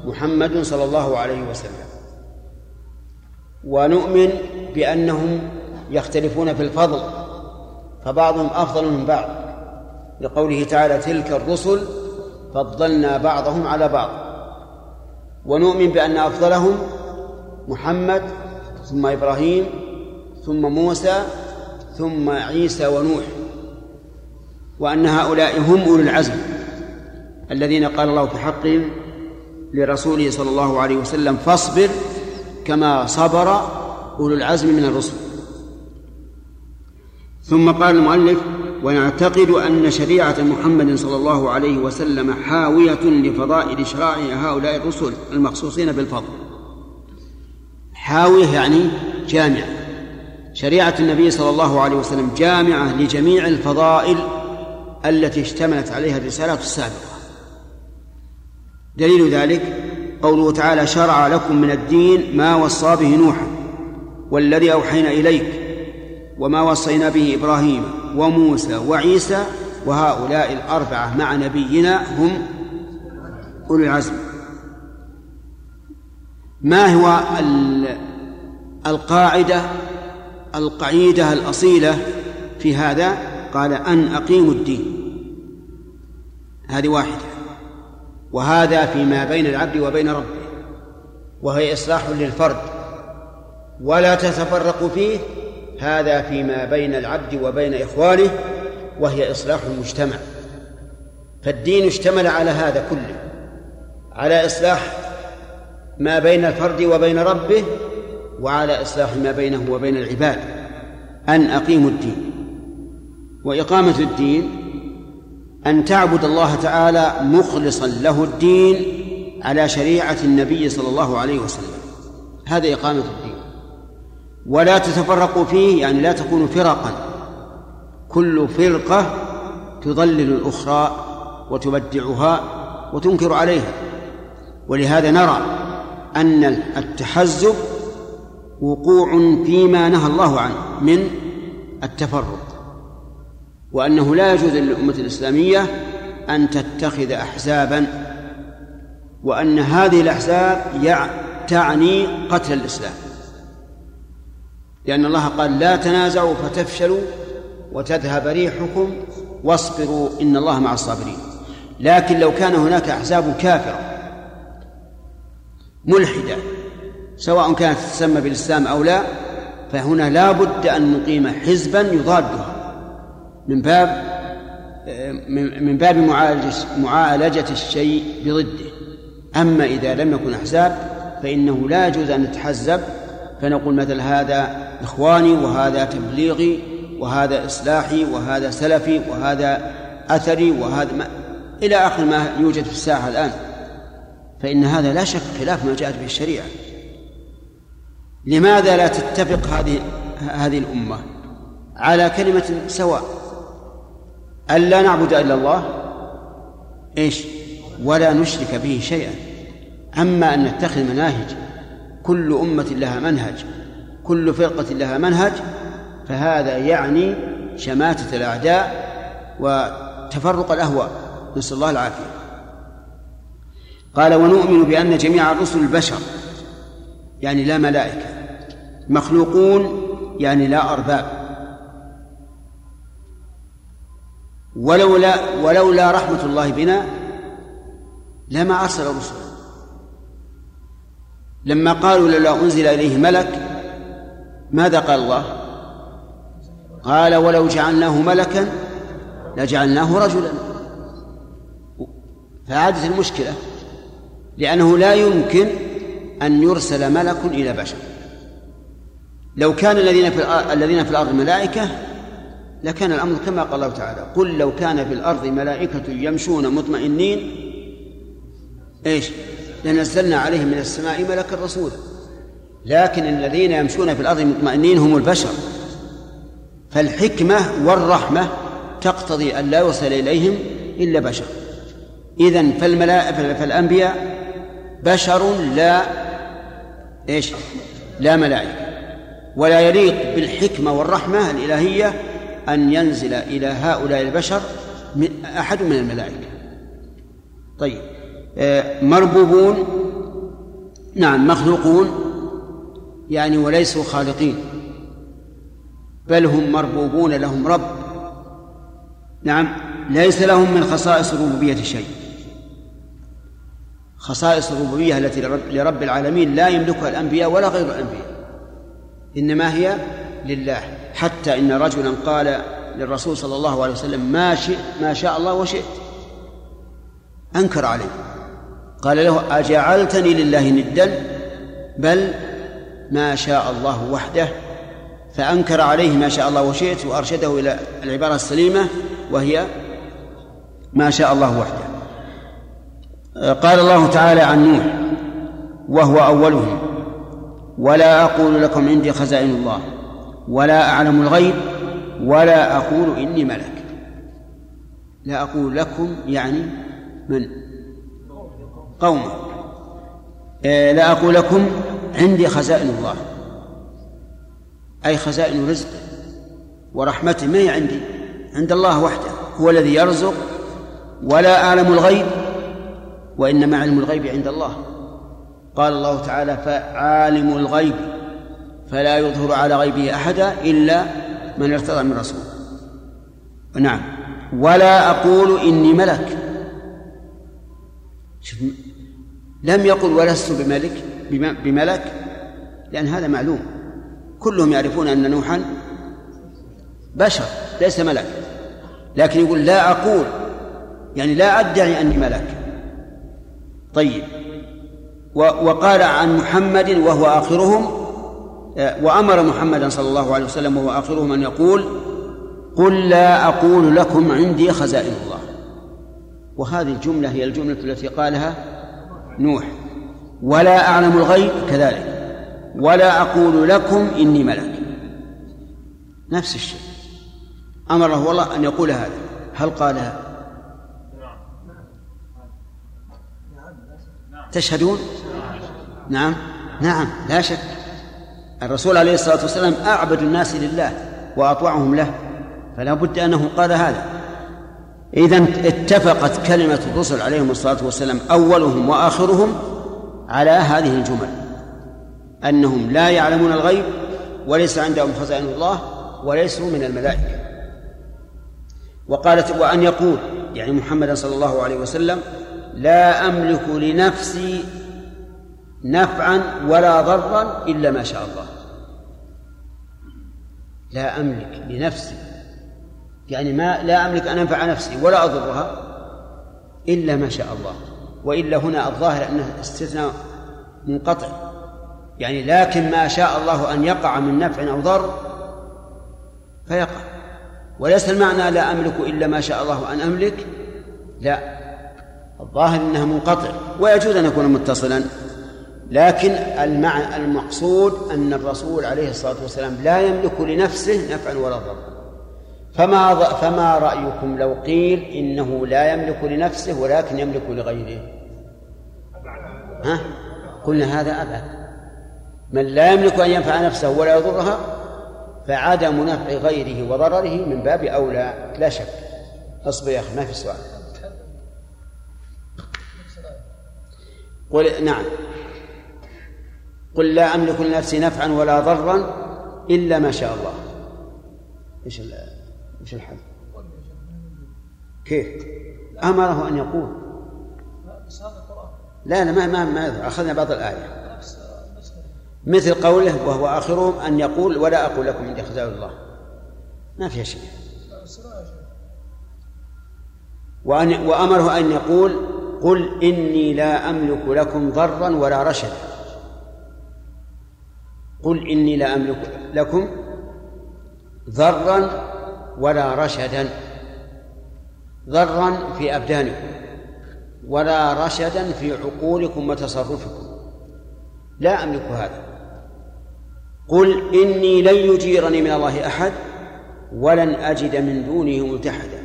محمد صلى الله عليه وسلم. ونؤمن بأنهم يختلفون في الفضل فبعضهم أفضل من بعض. لقوله تعالى تلك الرسل فضلنا بعضهم على بعض. ونؤمن بأن أفضلهم محمد ثم إبراهيم ثم موسى ثم عيسى ونوح وأن هؤلاء هم أولو العزم الذين قال الله في حقهم لرسوله صلى الله عليه وسلم فاصبر كما صبر أولو العزم من الرسل. ثم قال المؤلف ونعتقد أن شريعة محمد صلى الله عليه وسلم حاوية لفضائل شرائع هؤلاء الرسل المخصوصين بالفضل. حاوية يعني جامعة شريعة النبي صلى الله عليه وسلم جامعة لجميع الفضائل التي اشتملت عليها الرسالات السابقة. دليل ذلك قوله تعالى شرع لكم من الدين ما وصى به نوحا. والذي أوحينا إليك وما وصينا به إبراهيم وموسى وعيسى وهؤلاء الأربعة مع نبينا هم أولي العزم. ما هو القاعدة القعيدة الأصيلة في هذا؟ قال أن أقيموا الدين. هذه واحدة. وهذا فيما بين العبد وبين ربه وهي إصلاح للفرد. ولا تتفرقوا فيه هذا فيما بين العبد وبين إخوانه وهي إصلاح المجتمع. فالدين اشتمل على هذا كله على إصلاح ما بين الفرد وبين ربه وعلى إصلاح ما بينه وبين العباد. أن أقيموا الدين. وإقامة الدين أن تعبد الله تعالى مخلصا له الدين على شريعة النبي صلى الله عليه وسلم. هذا إقامة الدين. ولا تتفرقوا فيه يعني لا تكونوا فرقا. كل فرقة تضلل الأخرى وتبدعها وتنكر عليها. ولهذا نرى أن التحزب وقوع فيما نهى الله عنه من التفرق وأنه لا يجوز للأمة الإسلامية أن تتخذ أحزابا وأن هذه الأحزاب تعني قتل الإسلام. لأن الله قال لا تنازعوا فتفشلوا وتذهب ريحكم واصبروا إن الله مع الصابرين. لكن لو كان هناك أحزاب كافرة ملحدة سواء كانت تسمى بالإسلام أو لا فهنا لا بد أن نقيم حزبا يضادها. من باب من باب معالجة معالجة الشيء بضده. أما إذا لم يكن أحزاب فإنه لا يجوز أن نتحزب فنقول مثل هذا إخواني وهذا تبليغي وهذا إصلاحي وهذا سلفي وهذا أثري وهذا ما إلى آخر ما يوجد في الساحة الآن. فإن هذا لا شك خلاف ما جاءت به الشريعة. لماذا لا تتفق هذه هذه الأمة على كلمة سواء؟ أن لا نعبد إلا الله؟ إيش؟ ولا نشرك به شيئا. أما أن نتخذ مناهج كل أمة لها منهج. كل فرقة لها منهج فهذا يعني شماتة الأعداء وتفرق الأهواء. نسأل الله العافية. قال ونؤمن بأن جميع الرسل البشر يعني لا ملائكة. مخلوقون يعني لا أرباب. ولولا ولولا رحمة الله بنا لما أرسل رسلا لما قالوا لولا أنزل إليه ملك ماذا قال الله؟ قال ولو جعلناه ملكا لجعلناه رجلا. فعادت المشكلة لأنه لا يمكن أن يرسل ملك إلى بشر. لو كان الذين في الذين في الأرض ملائكة لكان الأمر كما قال الله تعالى قل لو كان في الأرض ملائكة يمشون مطمئنين إيش؟ لنزلنا عليهم من السماء ملكا رسولا. لكن الذين يمشون في الأرض مطمئنين هم البشر. فالحكمة والرحمة تقتضي أن لا يوصل إليهم إلا بشر. إذن فالملائكة فالأنبياء بشر لا إيش؟ لا ملائكة. ولا يليق بالحكمة والرحمة الإلهية أن ينزل إلى هؤلاء البشر من أحد من الملائكة. طيب آه، مربوبون نعم مخلوقون يعني وليسوا خالقين. بل هم مربوبون لهم رب. نعم ليس لهم من خصائص الربوبية شيء. خصائص الربوبية التي لرب العالمين لا يملكها الأنبياء ولا غير الأنبياء. إنما هي لله. حتى إن رجلا قال للرسول صلى الله عليه وسلم ما شئت ما شاء الله وشئت. أنكر عليه. قال له أجعلتني لله ندا؟ بل ما شاء الله وحده فأنكر عليه ما شاء الله وشئت وأرشده إلى العبارة السليمة وهي ما شاء الله وحده. قال الله تعالى عن نوح وهو أولهم ولا أقول لكم عندي خزائن الله ولا أعلم الغيب ولا أقول إني ملك. لا أقول لكم يعني من؟ قوم آه، لا أقول لكم عندي خزائن الله. أي خزائن رزق ورحمته ما هي عندي؟ عند الله وحده. هو الذي يرزق ولا أعلم الغيب وإنما علم الغيب عند الله. قال الله تعالى فعالم الغيب فلا يظهر على غيبه أحدا إلا من ارتضى من رسول نعم. ولا أقول إني ملك. لم يقل ولست بملك. بملك لأن هذا معلوم. كلهم يعرفون أن نوحا بشر ليس ملك. لكن يقول لا أقول يعني لا أدعي أني ملك. طيب. وقال عن محمد وهو آخرهم آه، وأمر محمدا صلى الله عليه وسلم وهو آخرهم أن يقول قل لا أقول لكم عندي خزائن الله. وهذه الجملة هي الجملة التي قالها نوح. ولا أعلم الغيب كذلك. ولا أقول لكم إني ملك. نفس الشيء. أمره والله أن يقول هذا. هل قالها تشهدون؟ نعم. نعم. لا شك. الرسول عليه الصلاة والسلام أعبد الناس لله وأطوعهم له. فلا بد أنه قال هذا. إذا اتفقت كلمة الرسل عليهم الصلاة والسلام أولهم وآخرهم على هذه الجمل أنهم لا يعلمون الغيب وليس عندهم خزائن الله وليسوا من الملائكة. وقالت وأن يقول يعني محمد صلى الله عليه وسلم لا أملك لنفسي نفعا ولا ضرا إلا ما شاء الله. لا أملك لنفسي يعني ما لا أملك أن أنفع نفسي ولا أضرها إلا ما شاء الله. وإلا هنا الظاهر أنه استثناء منقطع. يعني لكن ما شاء الله أن يقع من نفع أو ضر فيقع. وليس المعنى لا أملك إلا ما شاء الله أن أملك. لا. الظاهر أنها منقطع. ويجوز أن يكون متصلا. لكن المعنى المقصود أن الرسول عليه الصلاة والسلام لا يملك لنفسه نفعا ولا ضرا. فما فما رأيكم لو قيل إنه لا يملك لنفسه ولكن يملك لغيره؟ ها؟ قلنا هذا أبعد من لا يملك أن ينفع نفسه ولا يضرها فعدم نفع غيره وضرره من باب أولى. لا شك. اصبر يا أخي ما في سؤال. قل نعم. قل لا أملك لنفسي نفعا ولا ضرا إلا ما شاء الله. إيش إيش الحل؟ كيف؟ أمره أن يقول. لا لا ما ما ما أخذنا بعض الآية. مثل قوله وهو آخرهم أن يقول ولا أقول لكم عندي خزائن الله. ما فيها شيء. وأن وأمره أن يقول قل إني لا أملك لكم ضرا ولا رشدا. قل إني لا أملك لكم ضرا ولا رشدا ضرا في أبدانكم ولا رشدا في عقولكم وتصرفكم. لا أملك هذا. قل إني لن يجيرني من الله أحد ولن أجد من دونه ملتحدا.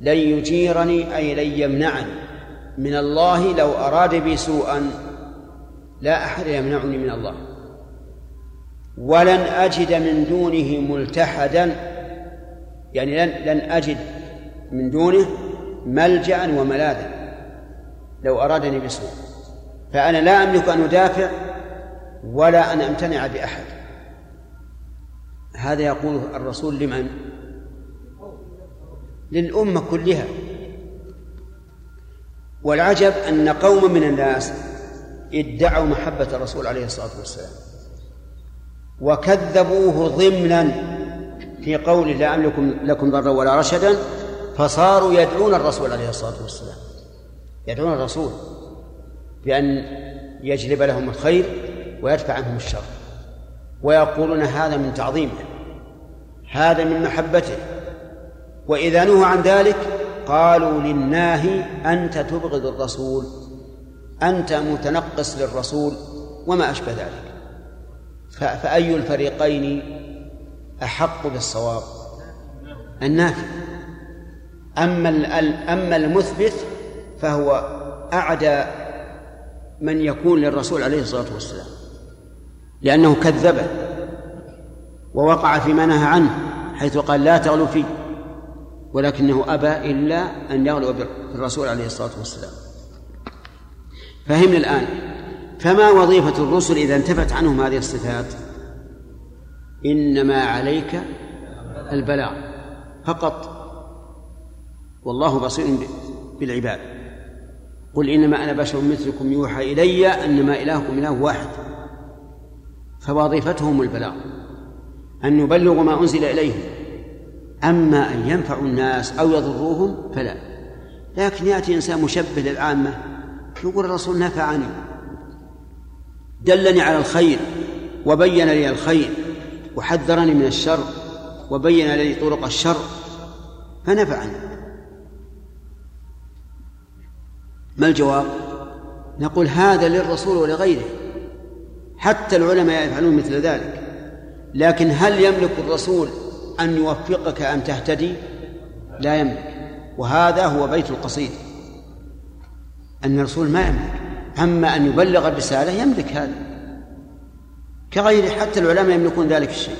لن يجيرني أي لن يمنعني من الله لو أراد بي سوءا. لا أحد يمنعني من الله. ولن أجد من دونه ملتحدا. يعني لن لن أجد من دونه ملجأ وملاذا لو أرادني بسوء فأنا لا أملك أن أدافع ولا أن أمتنع بأحد. هذا يقول الرسول لمن؟ للأمة كلها. والعجب أن قوما من الناس ادعوا محبة الرسول عليه الصلاة والسلام وكذبوه ضمنا في قول لا أملك لكم ضرا ولا رشدا فصاروا يدعون الرسول عليه الصلاة والسلام. يدعون الرسول بأن يجلب لهم الخير ويدفع عنهم الشر. ويقولون هذا من تعظيمه هذا من محبته. وإذا نهوا عن ذلك قالوا للناهي أنت تبغض الرسول أنت متنقص للرسول وما أشبه ذلك. فأي الفريقين أحق بالصواب. النافي أما أما المثبت فهو أعدى من يكون للرسول عليه الصلاة والسلام. لأنه كذبه ووقع فيما نهى عنه حيث قال لا تغلو فيه ولكنه أبى إلا أن يغلو بالرسول عليه الصلاة والسلام. فهمنا الآن. فما وظيفة الرسل إذا انتفت عنهم هذه الصفات؟ إنما عليك البلاغ فقط. والله بصير بالعباد. قل إنما أنا بشر مثلكم يوحى إلي أنما إلهكم إله واحد. فوظيفتهم البلاغ. أن يبلغوا ما أنزل إليهم. أما أن ينفعوا الناس أو يضروهم فلا. لكن يأتي إنسان مشبه للعامة يقول الرسول نفعني. دلني على الخير وبين لي الخير. وحذرني من الشر وبين لي طرق الشر فنفعني. ما الجواب؟ نقول هذا للرسول ولغيره. حتى العلماء يفعلون مثل ذلك. لكن هل يملك الرسول أن يوفقك أن تهتدي؟ لا يملك. وهذا هو بيت القصيد. أن الرسول ما يملك. أما أن يبلغ الرسالة يملك هذا. كغيره حتى العلماء يملكون ذلك الشيء.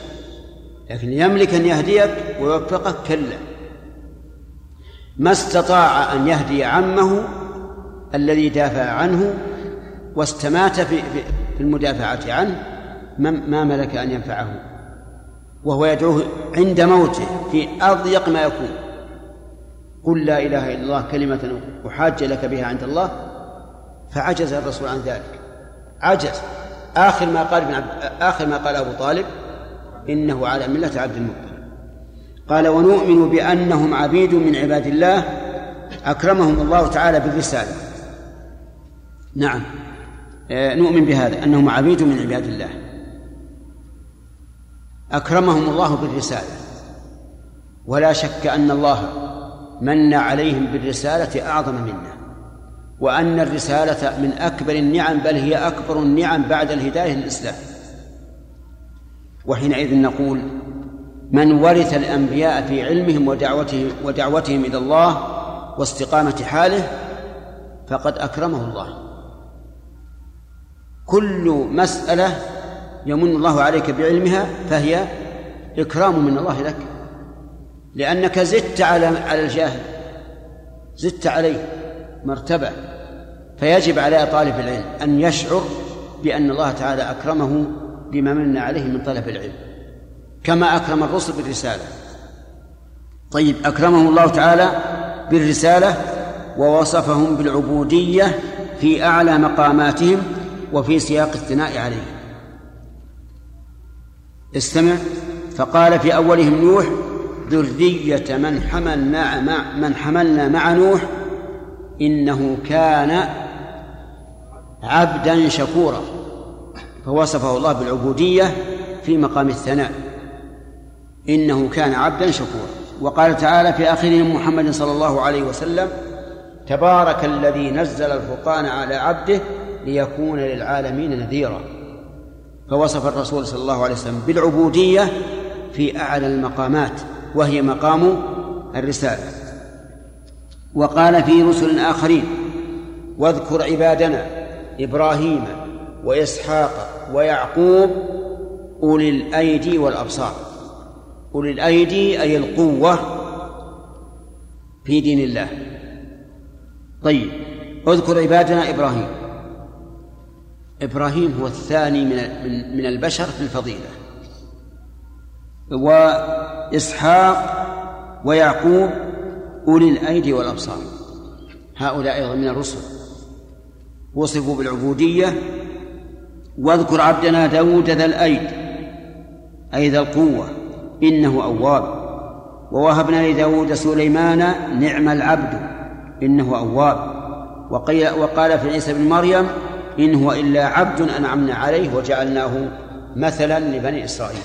لكن يملك أن يهديك ويوفقك كلا. ما استطاع أن يهدي عمه الذي دافع عنه واستمات في في المدافعة عنه ما ملك أن ينفعه. وهو يدعوه عند موته في أضيق ما يكون. قل لا إله إلا الله كلمة أحاج لك بها عند الله فعجز الرسول عن ذلك. عجز. آخر ما قال ابن عبد آخر ما قال أبو طالب إنه على ملة عبد المطلب. قال ونؤمن بأنهم عبيد من عباد الله أكرمهم الله تعالى بالرسالة. نعم. آه، نؤمن بهذا أنهم عبيد من عباد الله. أكرمهم الله بالرسالة. ولا شك أن الله من عليهم بالرسالة أعظم منا. وأن الرسالة من أكبر النعم بل هي أكبر النعم بعد الهداية للإسلام. وحينئذ نقول من ورث الأنبياء في علمهم ودعوتهم ودعوتهم إلى الله واستقامة حاله فقد أكرمه الله. كل مسألة يمن الله عليك بعلمها فهي إكرام من الله لك. لأنك زدت على على الجاهل زدت عليه. مرتبة فيجب على طالب العلم أن يشعر بأن الله تعالى أكرمه بما من عليه من طلب العلم كما أكرم الرسل بالرسالة. طيب أكرمهم الله تعالى بالرسالة ووصفهم بالعبودية في أعلى مقاماتهم وفي سياق الثناء عليه استمع. فقال في أولهم نوح ذرية من حملنا مع من حملنا مع نوح إنه كان عبدا شكورا فوصفه الله بالعبودية في مقام الثناء. إنه كان عبدا شكورا. وقال تعالى في آخرهم محمد صلى الله عليه وسلم تبارك الذي نزل الفرقان على عبده ليكون للعالمين نذيرا. فوصف الرسول صلى الله عليه وسلم بالعبودية في أعلى المقامات وهي مقام الرسالة. وقال في رسل آخرين واذكر عبادنا إبراهيم وإسحاق ويعقوب أولي الأيدي والأبصار. أولي الأيدي أي القوة في دين الله. طيب اذكر عبادنا إبراهيم. إبراهيم هو الثاني من من البشر في الفضيلة. وإسحاق ويعقوب أولي الأيدي والأبصار. هؤلاء أيضا من الرسل. وصفوا بالعبودية. واذكر عبدنا داود ذا الأيد أي ذا القوة إنه أواب. ووهبنا لداود سليمان نعم العبد إنه أواب. وقال في عيسى بن مريم إن هو إلا عبد أنعمنا عليه وجعلناه مثلا لبني إسرائيل.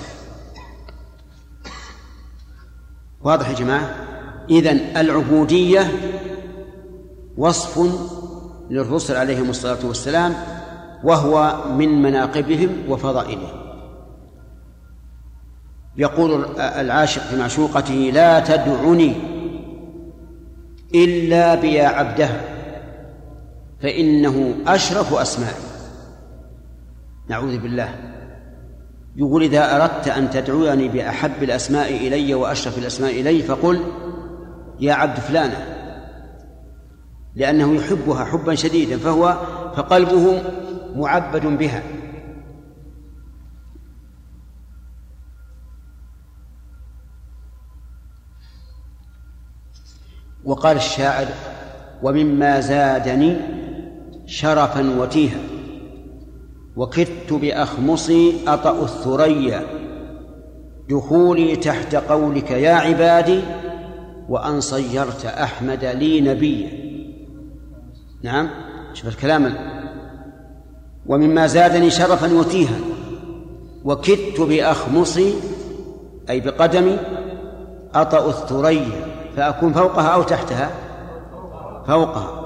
واضح يا جماعة؟ إذن العبودية وصف للرسل عليهم الصلاة والسلام وهو من مناقبهم وفضائلهم. يقول العاشق في معشوقته لا تدعني إلا بيا عبدها فإنه أشرف أسمائي. نعوذ بالله. يقول إذا أردت أن تدعوني بأحب الأسماء إلي وأشرف الأسماء إلي فقل يا عبد فلانة. لأنه يحبها حبا شديدا فهو فقلبه معبد بها. وقال الشاعر ومما زادني شرفا وتيها وكدت بأخمصي أطأ الثريا. دخولي تحت قولك يا عبادي وأن صيرت أحمد لي نبيا. نعم؟ شوف الكلام. ومما زادني شرفا وتيها. وكدت بأخمصي أي بقدمي أطأ الثريا فأكون فوقها أو تحتها؟ فوقها.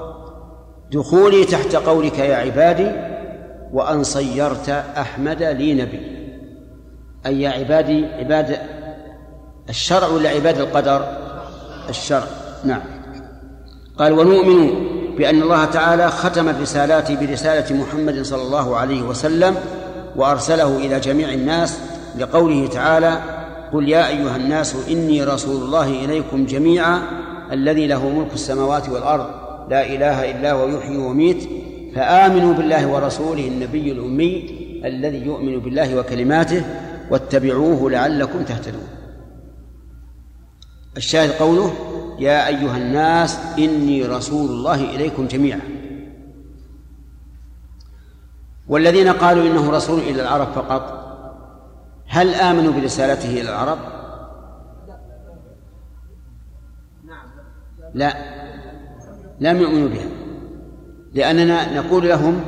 دخولي تحت قولك يا عبادي وأن صيرت أحمد لي نبي أي يا عبادي عباد الشرع ولا عباد القدر؟ الشرع. نعم. قال ونؤمن بأن الله تعالى ختم الرسالات برسالة محمد صلى الله عليه وسلم وأرسله إلى جميع الناس لقوله تعالى قل يا أيها الناس إني رسول الله إليكم جميعا الذي له ملك السماوات والأرض لا إله إلا هو يحيي ويميت فآمنوا بالله ورسوله النبي الأمي الذي يؤمن بالله وكلماته واتبعوه لعلكم تهتدون. الشاهد قوله يا أيها الناس إني رسول الله إليكم جميعا. والذين قالوا إنه رسول إلى العرب فقط هل آمنوا برسالته إلى العرب؟ لا. لم يؤمنوا بها لأننا نقول لهم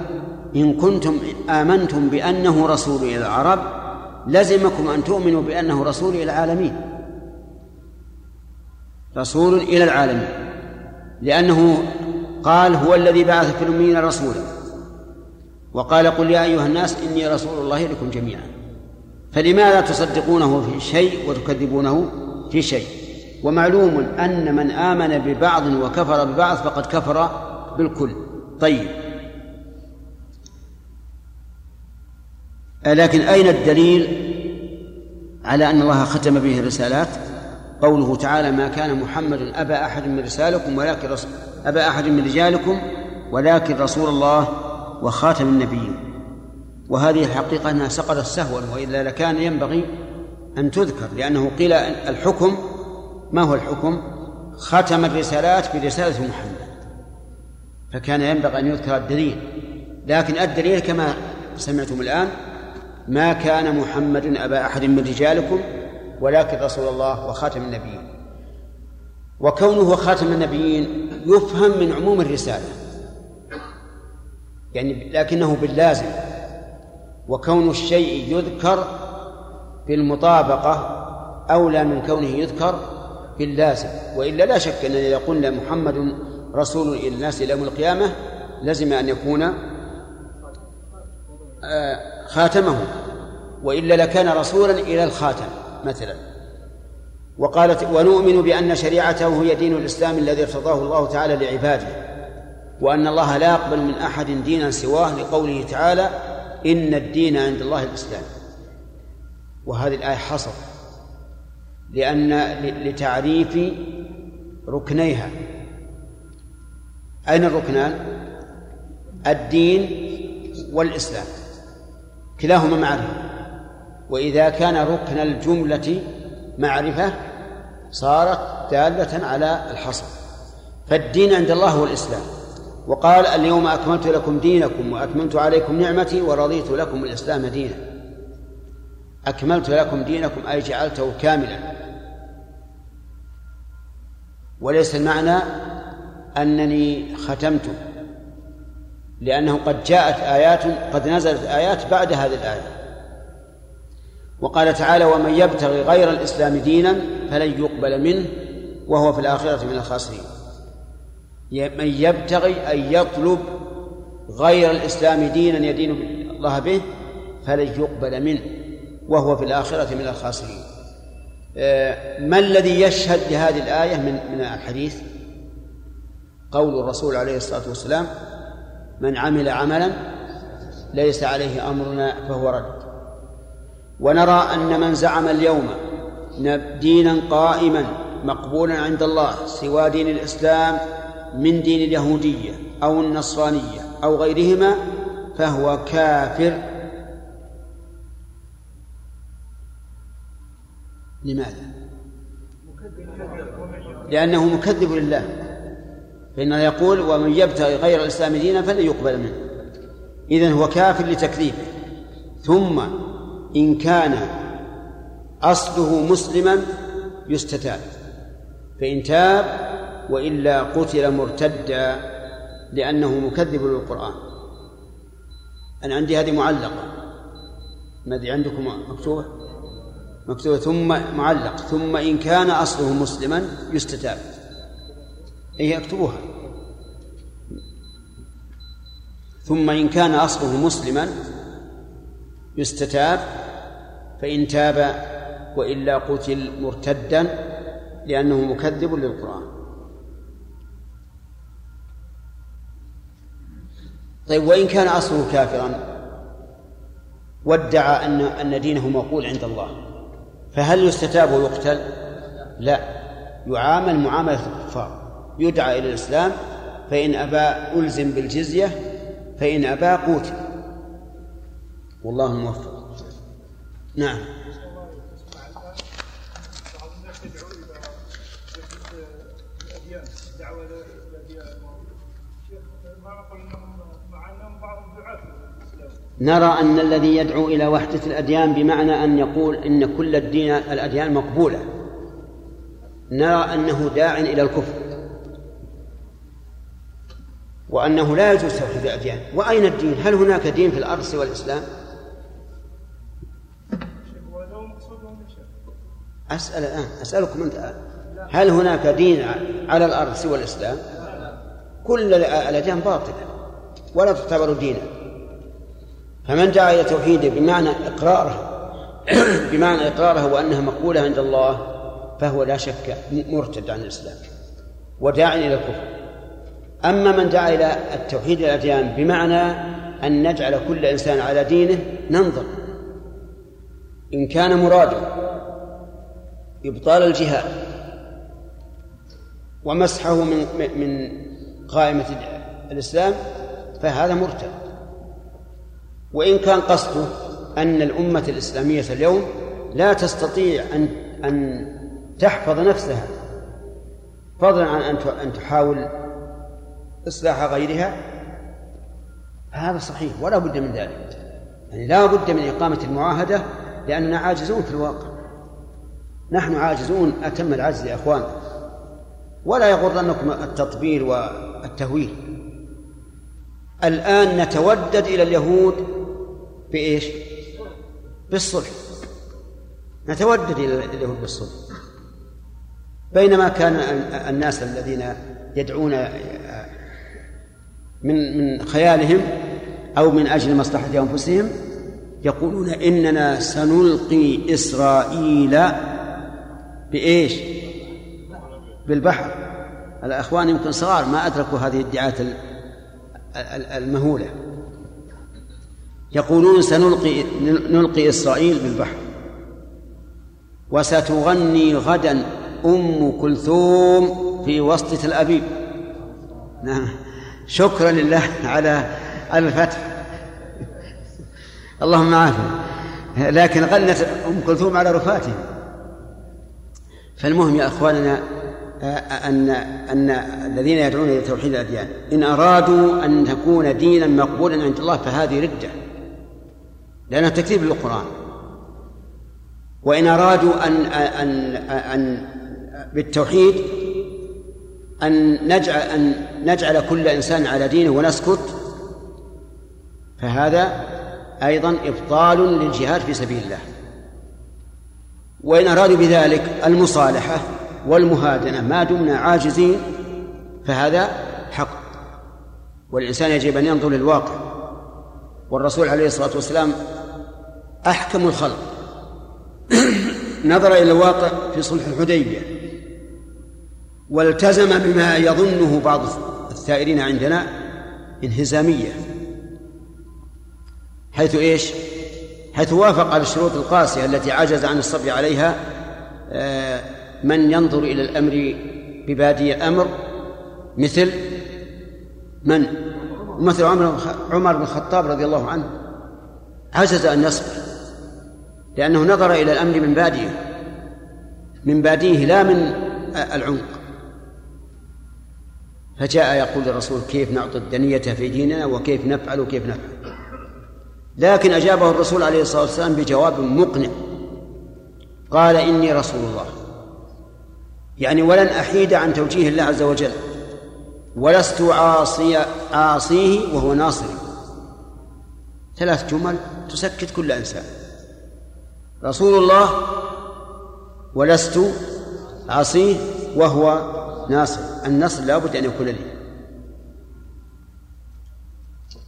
إن كنتم آمنتم بأنه رسول إلى العرب لزمكم أن تؤمنوا بأنه رسول إلى العالمين. رسول إلى العالمين لأنه قال هو الذي بعث في الأميين رسولا. وقال قل يا أيها الناس إني رسول الله لكم جميعا. فلماذا تصدقونه في شيء وتكذبونه في شيء؟ ومعلوم أن من آمن ببعض وكفر ببعض فقد كفر بالكل. طيب. لكن أين الدليل على أن الله ختم به الرسالات؟ قوله تعالى ما كان محمد أبا أحد من رسالكم ولكن رسول أبا أحد من رجالكم ولكن رسول الله وخاتم النبيين. وهذه الحقيقة أنها سقطت سهوا وإلا لكان ينبغي أن تذكر لأنه قيل الحكم ما هو الحكم؟ ختم الرسالات برسالة محمد. فكان ينبغي أن يذكر الدليل. لكن الدليل كما سمعتم الآن ما كان محمد أبا أحد من رجالكم ولكن رسول الله وخاتم النبيين. وكونه خاتم النبيين يفهم من عموم الرسالة. يعني لكنه باللازم. وكون الشيء يذكر بالمطابقة أولى من كونه يذكر باللازم. وإلا لا شك أننا إذا قلنا محمد رسول إلى الناس إلى يوم القيامة لزم أن يكون آه، خاتمه. وإلا لكان رسولا إلى الخاتم. مثلا. وقالت ونؤمن بأن شريعته هي دين الإسلام الذي ارتضاه الله تعالى لعباده وأن الله لا يقبل من أحد دينا سواه لقوله تعالى إن الدين عند الله الإسلام وهذه الآية حصر لأن لتعريف ركنيها. أين الركنان؟ الدين والإسلام. كلاهما معرفة وإذا كان ركن الجملة معرفة صارت دالة على الحصر. فالدين عند الله هو الإسلام. وقال اليوم أكملت لكم دينكم وأتممت عليكم نعمتي ورضيت لكم الإسلام دينا. أكملت لكم دينكم أي جعلته كاملا. وليس المعنى أنني ختمت لأنه قد جاءت آيات قد نزلت آيات بعد هذه الآية. وقال تعالى ومن يبتغي غير الإسلام دينا فلن يقبل منه وهو في الآخرة من الخاسرين. من يبتغي أن يطلب غير الإسلام دينا يدين الله به فلن يقبل منه وهو في الآخرة من الخاسرين. آه، ما الذي يشهد لهذه الآية من من الحديث؟ قول الرسول عليه الصلاة والسلام من عمل عملا ليس عليه أمرنا فهو رد. ونرى أن من زعم اليوم دينا قائما مقبولا عند الله سوى دين الإسلام من دين اليهودية أو النصرانية أو غيرهما فهو كافر. لماذا؟ لأنه مكذب لله. فإنه يقول ومن يبتغي غير الإسلام دينا فلن يقبل منه. إذن هو كافر لتكذيبه. ثم إن كان أصله مسلما يستتاب فإن تاب وإلا قتل مرتدا لأنه مكذب للقرآن. أنا عندي هذه معلقة. ما أدري عندكم مكتوبة؟ مكتوبة ثم معلق. ثم إن كان أصله مسلما يستتاب. أي أكتبوها. ثم إن كان أصله مسلما يستتاب فإن تاب وإلا قتل مرتدا لأنه مكذب للقرآن. طيب وإن كان أصله كافرا وادعى أن أن دينه مقول عند الله فهل يستتاب ويقتل؟ لا. يعامل معاملة الكفار. يدعى إلى الإسلام فإن أبى ألزم بالجزية فإن أبى قوتل والله موفق. نعم. نرى أن الذي يدعو إلى وحدة الأديان بمعنى أن يقول إن كل الدين الأديان مقبولة. نرى أنه داع إلى الكفر. وأنه لا يجوز توحيد الأديان. وأين الدين؟ هل هناك دين في الأرض سوى الإسلام؟ أسأل الآن أسألكم أنت هل هناك دين على الأرض سوى الإسلام؟ كل الأديان باطلة ولا تعتبر دينا. فمن دعا إلى توحيده بمعنى إقراره بمعنى إقراره وأنها مقبولة عند الله فهو لا شك مرتد عن الإسلام وداع إلى الكفر. أما من دعا إلى التوحيد الأديان بمعنى أن نجعل كل إنسان على دينه ننظر إن كان مراده. إبطال الجهاد. ومسحه من من قائمة الإسلام فهذا مرتد. وإن كان قصده أن الأمة الإسلامية اليوم لا تستطيع أن أن تحفظ نفسها فضلا عن أن أن تحاول إصلاح غيرها هذا صحيح ولا بد من ذلك. يعني لا بد من إقامة المعاهدة لأننا عاجزون في الواقع. نحن عاجزون أتم العجز يا أخوان. ولا يغرنكم التطبيل والتهويل. الآن نتودد إلى اليهود بإيش؟ بالصلح. نتودد إلى اليهود بالصلح. بينما كان الناس الذين يدعون من من خيالهم أو من أجل مصلحة أنفسهم يقولون إننا سنلقي إسرائيل بإيش؟ بالبحر. الأخوان يمكن صغار ما أدركوا هذه الادعاءات المهولة. يقولون سنلقي نلقي إسرائيل بالبحر. وستغني غدا أم كلثوم في وسط تل أبيب. نعم. شكرا لله على الفتح. اللهم عافنا لكن غنت أم كلثوم على رفاته فالمهم يا أخواننا أن أن الذين يدعون إلى توحيد الأديان إن أرادوا أن تكون دينا مقبولا عند الله فهذه ردة لأنها تكذيب للقرآن. وإن أرادوا أن أن أن بالتوحيد أن نجعل أن نجعل كل إنسان على دينه ونسكت فهذا أيضا إبطال للجهاد في سبيل الله. وإن أرادوا بذلك المصالحة والمهادنة ما دمنا عاجزين فهذا حق. والإنسان يجب أن ينظر للواقع. والرسول عليه الصلاة والسلام أحكم الخلق. نظر إلى الواقع في صلح الحديبية. والتزم بما يظنه بعض الثائرين عندنا انهزامية. حيث إيش؟ حيث وافق على الشروط القاسية التي عجز عن الصبر عليها آه، من ينظر إلى الأمر ببادي الأمر مثل من؟ مثل عمر عمر بن الخطاب رضي الله عنه. عجز أن يصبر لأنه نظر إلى الأمر من باديه من باديه لا من العمق. فجاء يقول للرسول كيف نعطي الدنية في ديننا وكيف نفعل وكيف نفعل؟ لكن أجابه الرسول عليه الصلاة والسلام بجواب مقنع. قال إني رسول الله. يعني ولن أحيد عن توجيه الله عز وجل. ولست عاصي عاصيه وهو ناصري. ثلاث جمل تسكت كل إنسان. رسول الله ولست عصيه وهو ناصر. النصر لا بد أن يكون لي.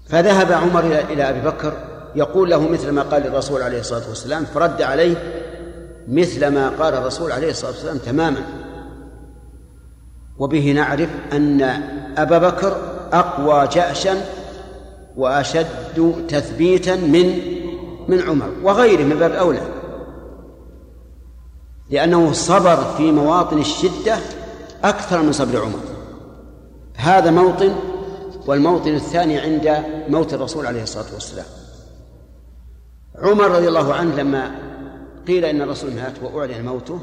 فذهب عمر إلى أبي بكر يقول له مثل ما قال الرسول عليه الصلاة والسلام فرد عليه مثل ما قال الرسول عليه الصلاة والسلام تماما. وبه نعرف أن أبا بكر أقوى جأشا وأشد تثبيتا من من عمر وغيره من باب أولى لأنه صبر في مواطن الشدة أكثر من صبر عمر. هذا موطن والموطن الثاني عند موت الرسول عليه الصلاة والسلام. عمر رضي الله عنه لما قيل إن الرسول مات وأعلن موته